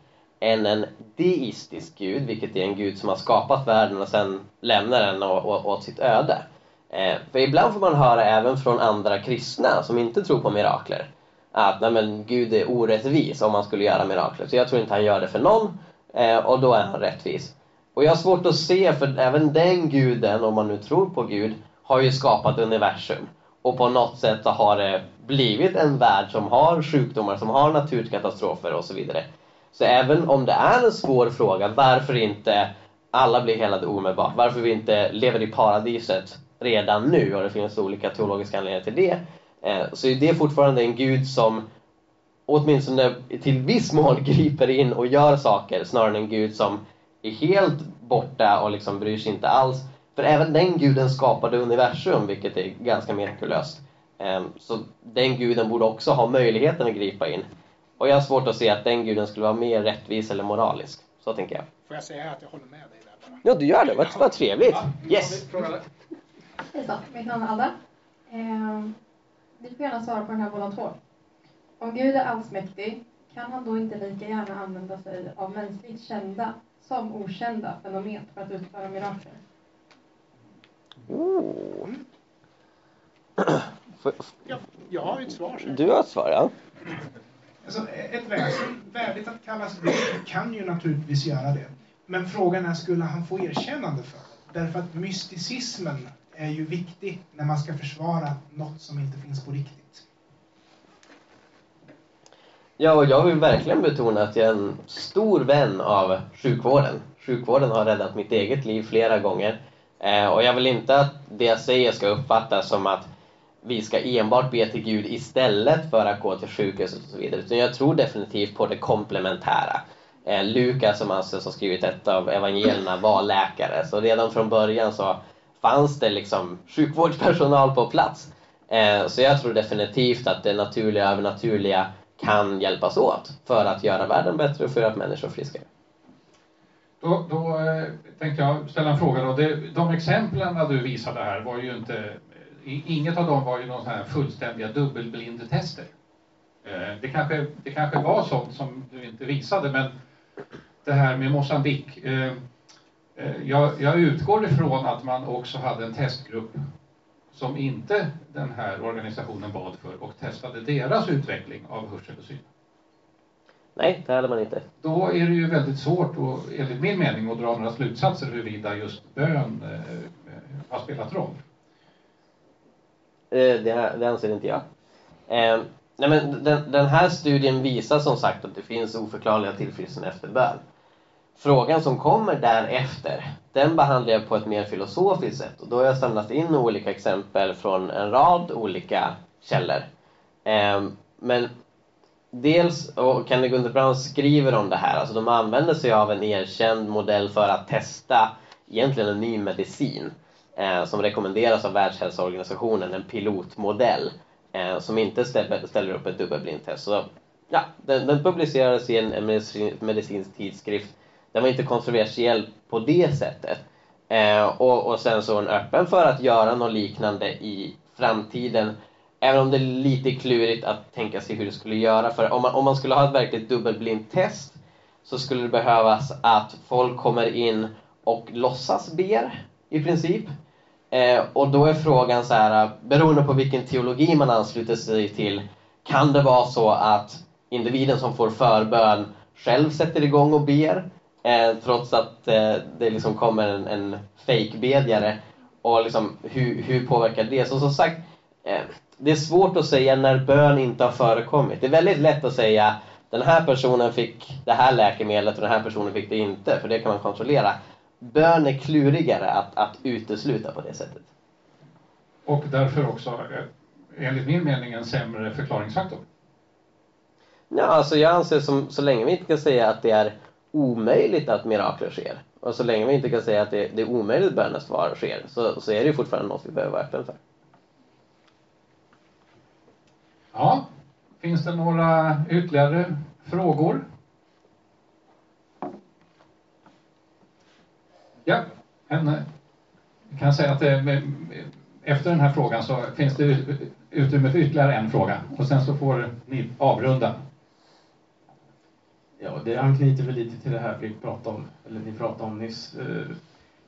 än en deistisk Gud, vilket är en Gud som har skapat världen och sen lämnar den åt sitt öde. Eh, för ibland får man höra även från andra kristna som inte tror på mirakler att nej men, Gud är orättvis om man skulle göra mirakler. Så jag tror inte han gör det för någon eh, och då är han rättvis. Och jag har svårt att se, för även den guden, om man nu tror på Gud, har ju skapat universum. Och på något sätt så har det blivit en värld som har sjukdomar, som har naturkatastrofer och så vidare. Så även om det är en svår fråga, varför inte alla blir helade omedelbart? Varför vi inte lever i paradiset redan nu? Och det finns olika teologiska anledningar till det. Eh, så är det fortfarande en gud som åtminstone till viss mån (laughs) griper in och gör saker snarare än en gud som är helt borta och liksom bryr sig inte alls. För även den guden skapade universum, vilket är ganska mirakulöst. Eh, så den guden borde också ha möjligheten att gripa in. Och jag har svårt att se att den guden skulle vara mer rättvis eller moralisk. Så tänker jag. Får jag säga att jag håller med dig där bara? Ja, du gör det. Vad, vad trevligt. Yes! Hejsan, mitt namn är Alda. Eh, ni får gärna svara på den här båda två. Om Gud är allsmäktig, kan han då inte lika gärna använda sig av mänskligt kända som okända fenomen för att utföra mirakler? Oh. Jag, jag har ju ett svar. Så. Du har ett svar, ja. Alltså, ett väsen värdigt att kallas Gud kan ju naturligtvis göra det. Men frågan är, skulle han få erkännande för det? Därför att mysticismen är ju viktig när man ska försvara något som inte finns på riktigt. Ja, och jag vill verkligen betona att jag är en stor vän av sjukvården. Sjukvården har räddat mitt eget liv flera gånger. Eh, och jag vill inte att det jag säger ska uppfattas som att vi ska enbart be till Gud istället för att gå till sjukhuset och så vidare. Utan jag tror definitivt på det komplementära. Eh, Lukas som alltså har skrivit ett av evangelierna var läkare. Så redan från början så fanns det liksom sjukvårdspersonal på plats. Eh, så jag tror definitivt att det naturliga och övernaturliga kan hjälpas åt för att göra världen bättre och för att människor friskare. Då, då eh, tänkte jag ställa en fråga. Då. De exemplen du visade här var ju inte... Inget av dem var ju någon sån här fullständiga dubbelblindtester. Eh, det, kanske, det kanske var sånt som du inte visade, men det här med Mosambik. Eh, jag, jag utgår ifrån att man också hade en testgrupp som inte den här organisationen bad för och testade deras utveckling av hörsel och syn. Nej, det hade man inte. Då är det ju väldigt svårt, och, enligt min mening, att dra några slutsatser huruvida just bön eh, har spelat roll. Eh, det, det anser inte jag. Eh, nej men den, den, här studien visar som sagt att det finns oförklarliga tillfrisknanden efter bön. Frågan som kommer därefter, den behandlar jag på ett mer filosofiskt sätt. Och då har jag samlat in olika exempel från en rad olika källor. Ehm, men dels, och Kenny Gunderbrand skriver om det här, alltså de använder sig av en erkänd modell för att testa egentligen en ny medicin eh, som rekommenderas av Världshälsoorganisationen, en pilotmodell eh, som inte ställer, upp ett dubbelblindtest. Så, ja, den, den publicerades i en medicinsk tidskrift. Den var inte kontroversiell på det sättet. Eh, och, och sen så är hon öppen för att göra något liknande i framtiden Även om det är lite klurigt att tänka sig hur det skulle göra. För om man, om man skulle ha ett verkligt dubbelblindtest så skulle det behövas att folk kommer in och låtsas ber i princip. Eh, och då är frågan så här, beroende på vilken teologi man ansluter sig till, kan det vara så att individen som får förbön själv sätter igång och ber, eh, trots att eh, det liksom kommer en, en fake-bedjare. Och liksom, hur, hur påverkar det? Så som sagt, eh, det är svårt att säga när bön inte har förekommit. Det är väldigt lätt att säga den här personen fick det här läkemedlet och den här personen fick det inte, för det kan man kontrollera. Bön är klurigare att, att utesluta på det sättet. Och därför också, eh, enligt min mening, en sämre förklaringsfaktor. Ja, alltså jag anser som så länge vi inte kan säga att det är omöjligt att mirakler sker. Och så länge vi inte kan säga att det, det är omöjligt att bönesvar sker så, så är det ju fortfarande något vi behöver vara öppna för. Ja, finns det några ytterligare frågor? Ja, en, jag kan säga att eh, det, efter den här frågan så finns det utrymme för ytterligare en fråga och sen så får ni avrunda. Ja, det anknyter väl lite till det här vi pratade om, eller ni pratade om nyss. Eh,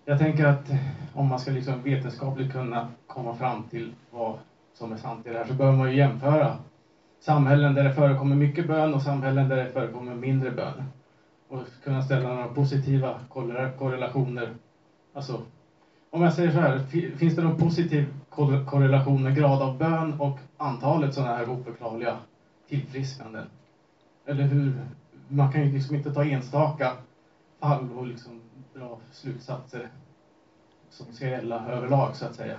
jag tänker att om man ska liksom vetenskapligt kunna komma fram till vad som är sant i det här så behöver man ju jämföra samhällen där det förekommer mycket bön och samhällen där det förekommer mindre bön. Och kunna ställa några positiva korrelationer. Alltså, om jag säger så här, finns det någon positiv korrelation med grad av bön och antalet sådana här oförklarliga tillfrisknanden? Eller hur? Man kan ju liksom inte ta enstaka fall och liksom dra slutsatser som ska gälla överlag så att säga.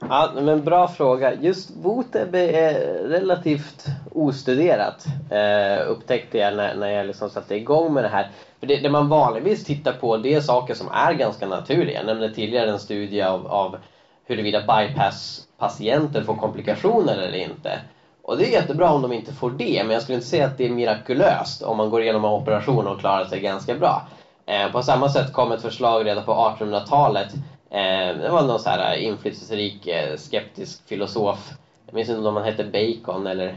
Ja, men bra fråga. Just Voteb är relativt ostuderat eh, upptäckte jag när, när jag liksom satte igång med det här. För det, det, man vanligtvis tittar på det är saker som är ganska naturliga. Jag nämnde tidigare en studie av, av huruvida bypass-patienter får komplikationer eller inte. Och det är jättebra om de inte får det, men jag skulle inte säga att det är mirakulöst om man går igenom en operation och klarar sig ganska bra. Eh, på samma sätt kom ett förslag redan på 1800-talet Eh, det var någon så här eh, inflytelserik eh, skeptisk filosof. Jag minns inte om han hette Bacon eller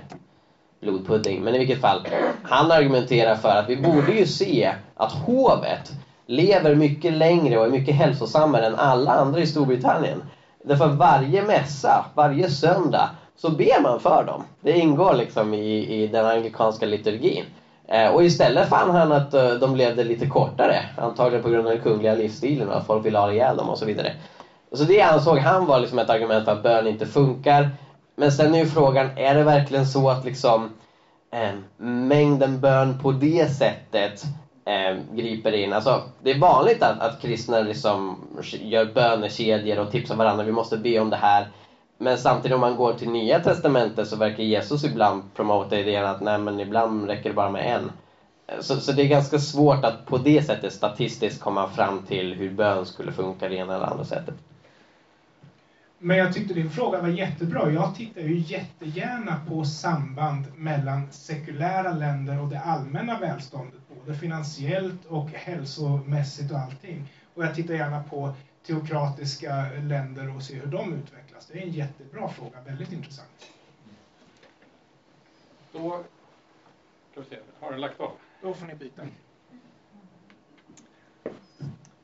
blodpudding. Men i vilket fall, han argumenterar för att vi borde ju se att hovet lever mycket längre och är mycket hälsosammare än alla andra i Storbritannien. Därför varje mässa, varje söndag, så ber man för dem. Det ingår liksom i, i den anglikanska liturgin. Eh, och istället fann han att eh, de levde lite kortare. Antagligen på grund av den kungliga livsstilen och att folk ville ha ihjäl dem och så vidare. Så det ansåg han var liksom ett argument för att bön inte funkar. Men sen är ju frågan, är det verkligen så att liksom eh, mängden bön på det sättet eh, griper in? Alltså, det är vanligt att, att kristna liksom gör bönekedjor och tipsar varandra, vi måste be om det här. Men samtidigt om man går till nya testamentet så verkar Jesus ibland promota idén att nej men ibland räcker det bara med en. Så, så det är ganska svårt att på det sättet statistiskt komma fram till hur bön skulle funka det ena eller andra sättet. Men jag tyckte din fråga var jättebra. Jag tittar ju jättegärna på samband mellan sekulära länder och det allmänna välståndet, både finansiellt och hälsomässigt och allting. Och jag tittar gärna på teokratiska länder och ser hur de utvecklas? Det är en jättebra fråga, väldigt intressant. Då ska vi se, har du lagt av? Då får ni byta.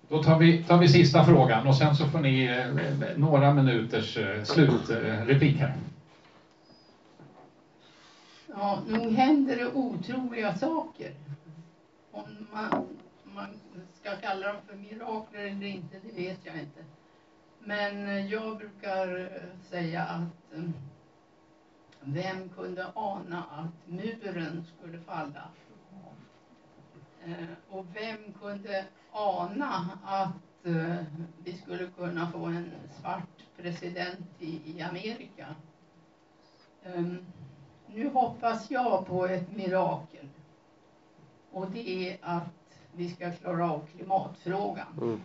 Då tar vi, tar vi sista frågan och sen så får ni eh, några minuters eh, slutreplik eh, här. Ja, nog händer det otroliga saker. Om man, man ska kalla dem för mirakler eller inte, det vet jag inte. Men eh, jag brukar eh, säga att mm, vem kunde ana att muren skulle falla? Eh, och vem kunde ana att vi skulle kunna få en svart president i, Amerika? Ehm, nu hoppas jag på ett mirakel. Och det är att vi ska klara av klimatfrågan. Mm.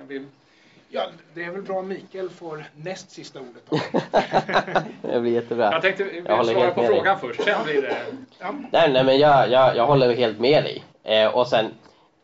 Mm. Vill... Ja, det är väl bra om Mikael får näst sista ordet. (laughs) det blir jättebra. Jag tänkte jag håller svara på frågan dig. först, sen blir det... Ja. Nej, nej, men jag, jag, jag håller helt med dig. Eh, och sen,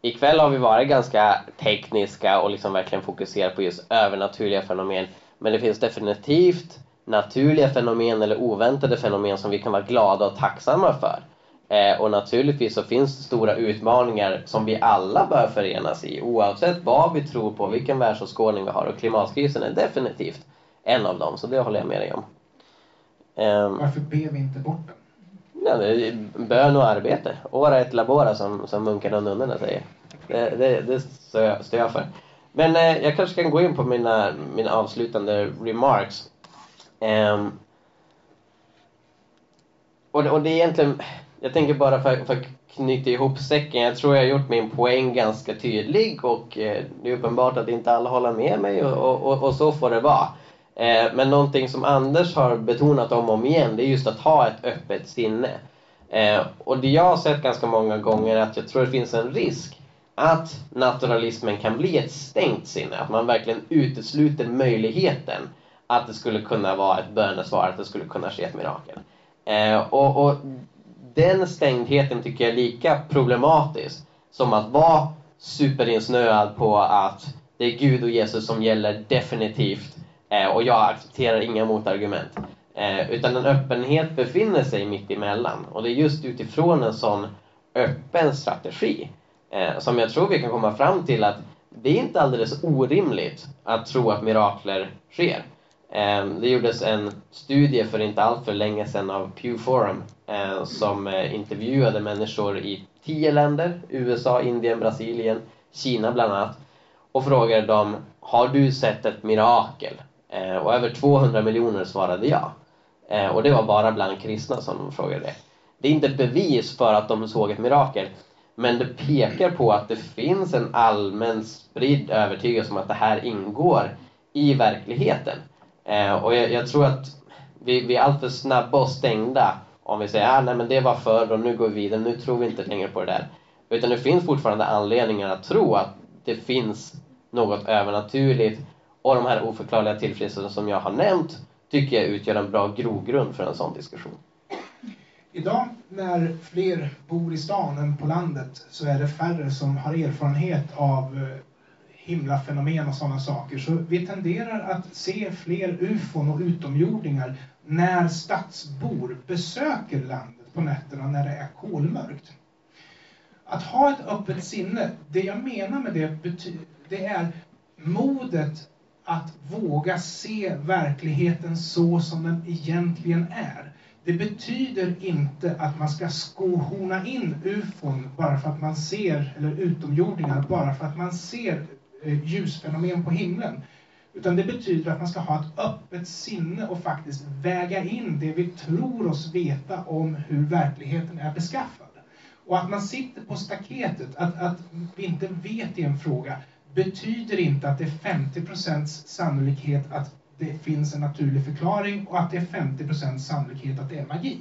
ikväll har vi varit ganska tekniska och liksom verkligen fokuserat på just övernaturliga fenomen. Men det finns definitivt naturliga fenomen eller oväntade fenomen som vi kan vara glada och tacksamma för. Eh, och naturligtvis så finns det stora utmaningar som vi alla bör förenas i oavsett vad vi tror på, vilken världsåskådning vi har. Och klimatkrisen är definitivt en av dem, så det håller jag med dig om. Eh, Varför ber vi inte bort den? Ja, det är bön och arbete. Ora et labora som, som munkarna och nunnorna säger. Det, det, det står jag för. Men eh, jag kanske kan gå in på mina, mina avslutande remarks. Um, och, och det är egentligen jag tänker bara för, för att knyta ihop säcken. Jag tror jag har gjort min poäng ganska tydlig och eh, det är uppenbart att inte alla håller med mig och, och, och, och så får det vara. Eh, men någonting som Anders har betonat om och om igen, det är just att ha ett öppet sinne. Eh, och det jag har sett ganska många gånger är att jag tror det finns en risk att naturalismen kan bli ett stängt sinne, att man verkligen utesluter möjligheten att det skulle kunna vara ett bönesvar, att det skulle kunna ske ett mirakel. Eh, och, och den stängdheten tycker jag är lika problematisk som att vara superinsnöad på att det är Gud och Jesus som gäller definitivt eh, och jag accepterar inga motargument. Eh, utan en öppenhet befinner sig mitt emellan och det är just utifrån en sån öppen strategi eh, som jag tror vi kan komma fram till att det är inte alldeles orimligt att tro att mirakler sker. Det gjordes en studie för inte allt för länge sedan av Pew Forum Eh, som eh, intervjuade människor i tio länder, USA, Indien, Brasilien, Kina bland annat och frågade dem Har du sett ett mirakel? Eh, och över 200 miljoner svarade ja. Eh, och det var bara bland kristna som de frågade det. Det är inte ett bevis för att de såg ett mirakel men det pekar på att det finns en allmän spridd övertygelse om att det här ingår i verkligheten. Och jag, jag tror att vi, vi är alltför snabba och stängda om vi säger att ah, det var förr och nu går vi vidare, nu tror vi inte längre på det där. Utan det finns fortfarande anledningar att tro att det finns något övernaturligt och de här oförklarliga tillfrisknelserna som jag har nämnt tycker jag utgör en bra grogrund för en sån diskussion. Idag när fler bor i stan än på landet så är det färre som har erfarenhet av eh, himlafenomen och sådana saker. Så vi tenderar att se fler ufon och utomjordingar när stadsbor besöker landet på nätterna när det är kolmörkt. Att ha ett öppet sinne, det jag menar med det, det är modet att våga se verkligheten så som den egentligen är. Det betyder inte att man ska skohorna in ufon bara för att man ser, eller utomjordingar, bara för att man ser eh, ljusfenomen på himlen. Utan det betyder att man ska ha ett öppet sinne och faktiskt väga in det vi tror oss veta om hur verkligheten är beskaffad. Och att man sitter på staketet, att, att vi inte vet i en fråga, betyder inte att det är 50% sannolikhet att det finns en naturlig förklaring och att det är 50% sannolikhet att det är magi.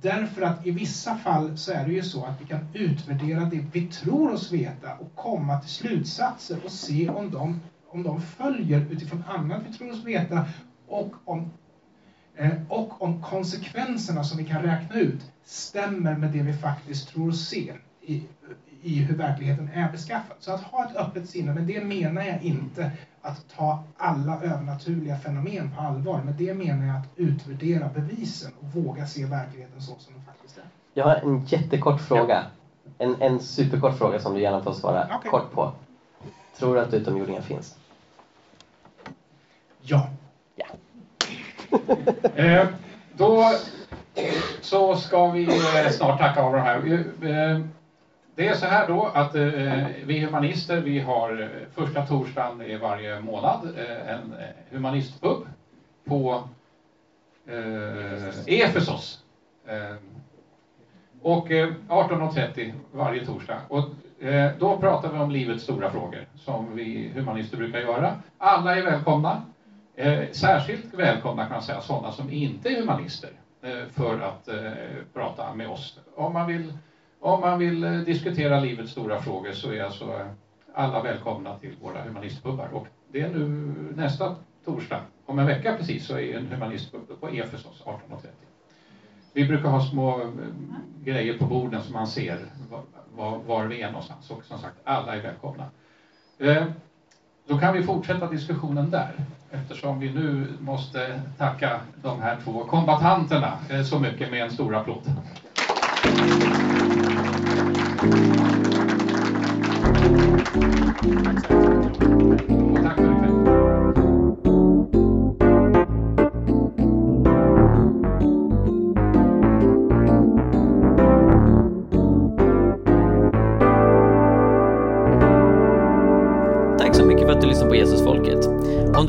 Därför att i vissa fall så är det ju så att vi kan utvärdera det vi tror oss veta och komma till slutsatser och se om de om de följer utifrån annat vi tror oss veta och om, eh, och om konsekvenserna som vi kan räkna ut stämmer med det vi faktiskt tror oss se i, i hur verkligheten är beskaffad. Så att ha ett öppet sinne, men det menar jag inte att ta alla övernaturliga fenomen på allvar. Men det menar jag att utvärdera bevisen och våga se verkligheten så som den faktiskt är. Jag har en jättekort fråga. En, en superkort fråga som du gärna får svara okay. kort på. Tror du att utomjordingar finns? Ja. ja. (laughs) eh, då så ska vi eh, snart tacka av de här. Eh, det är så här då att eh, vi humanister, vi har första torsdagen i varje månad en humanistpub på Efesos. Och 18.30 varje torsdag. Och då pratar vi om livets stora frågor som vi humanister brukar göra. Alla är välkomna. Eh, särskilt välkomna kan man säga sådana som inte är humanister eh, för att eh, prata med oss. Om man vill, om man vill diskutera livets stora frågor så är alltså alla välkomna till våra humanistpubbar. Och det är nu nästa torsdag, om en vecka precis, så är en humanistpub på Efesos 18.30. Vi brukar ha små grejer på borden som man ser var, var, var vi är någonstans. Och som sagt, alla är välkomna. Då kan vi fortsätta diskussionen där eftersom vi nu måste tacka de här två kombatanterna eh, så mycket med en stor applåd. Tack för Tack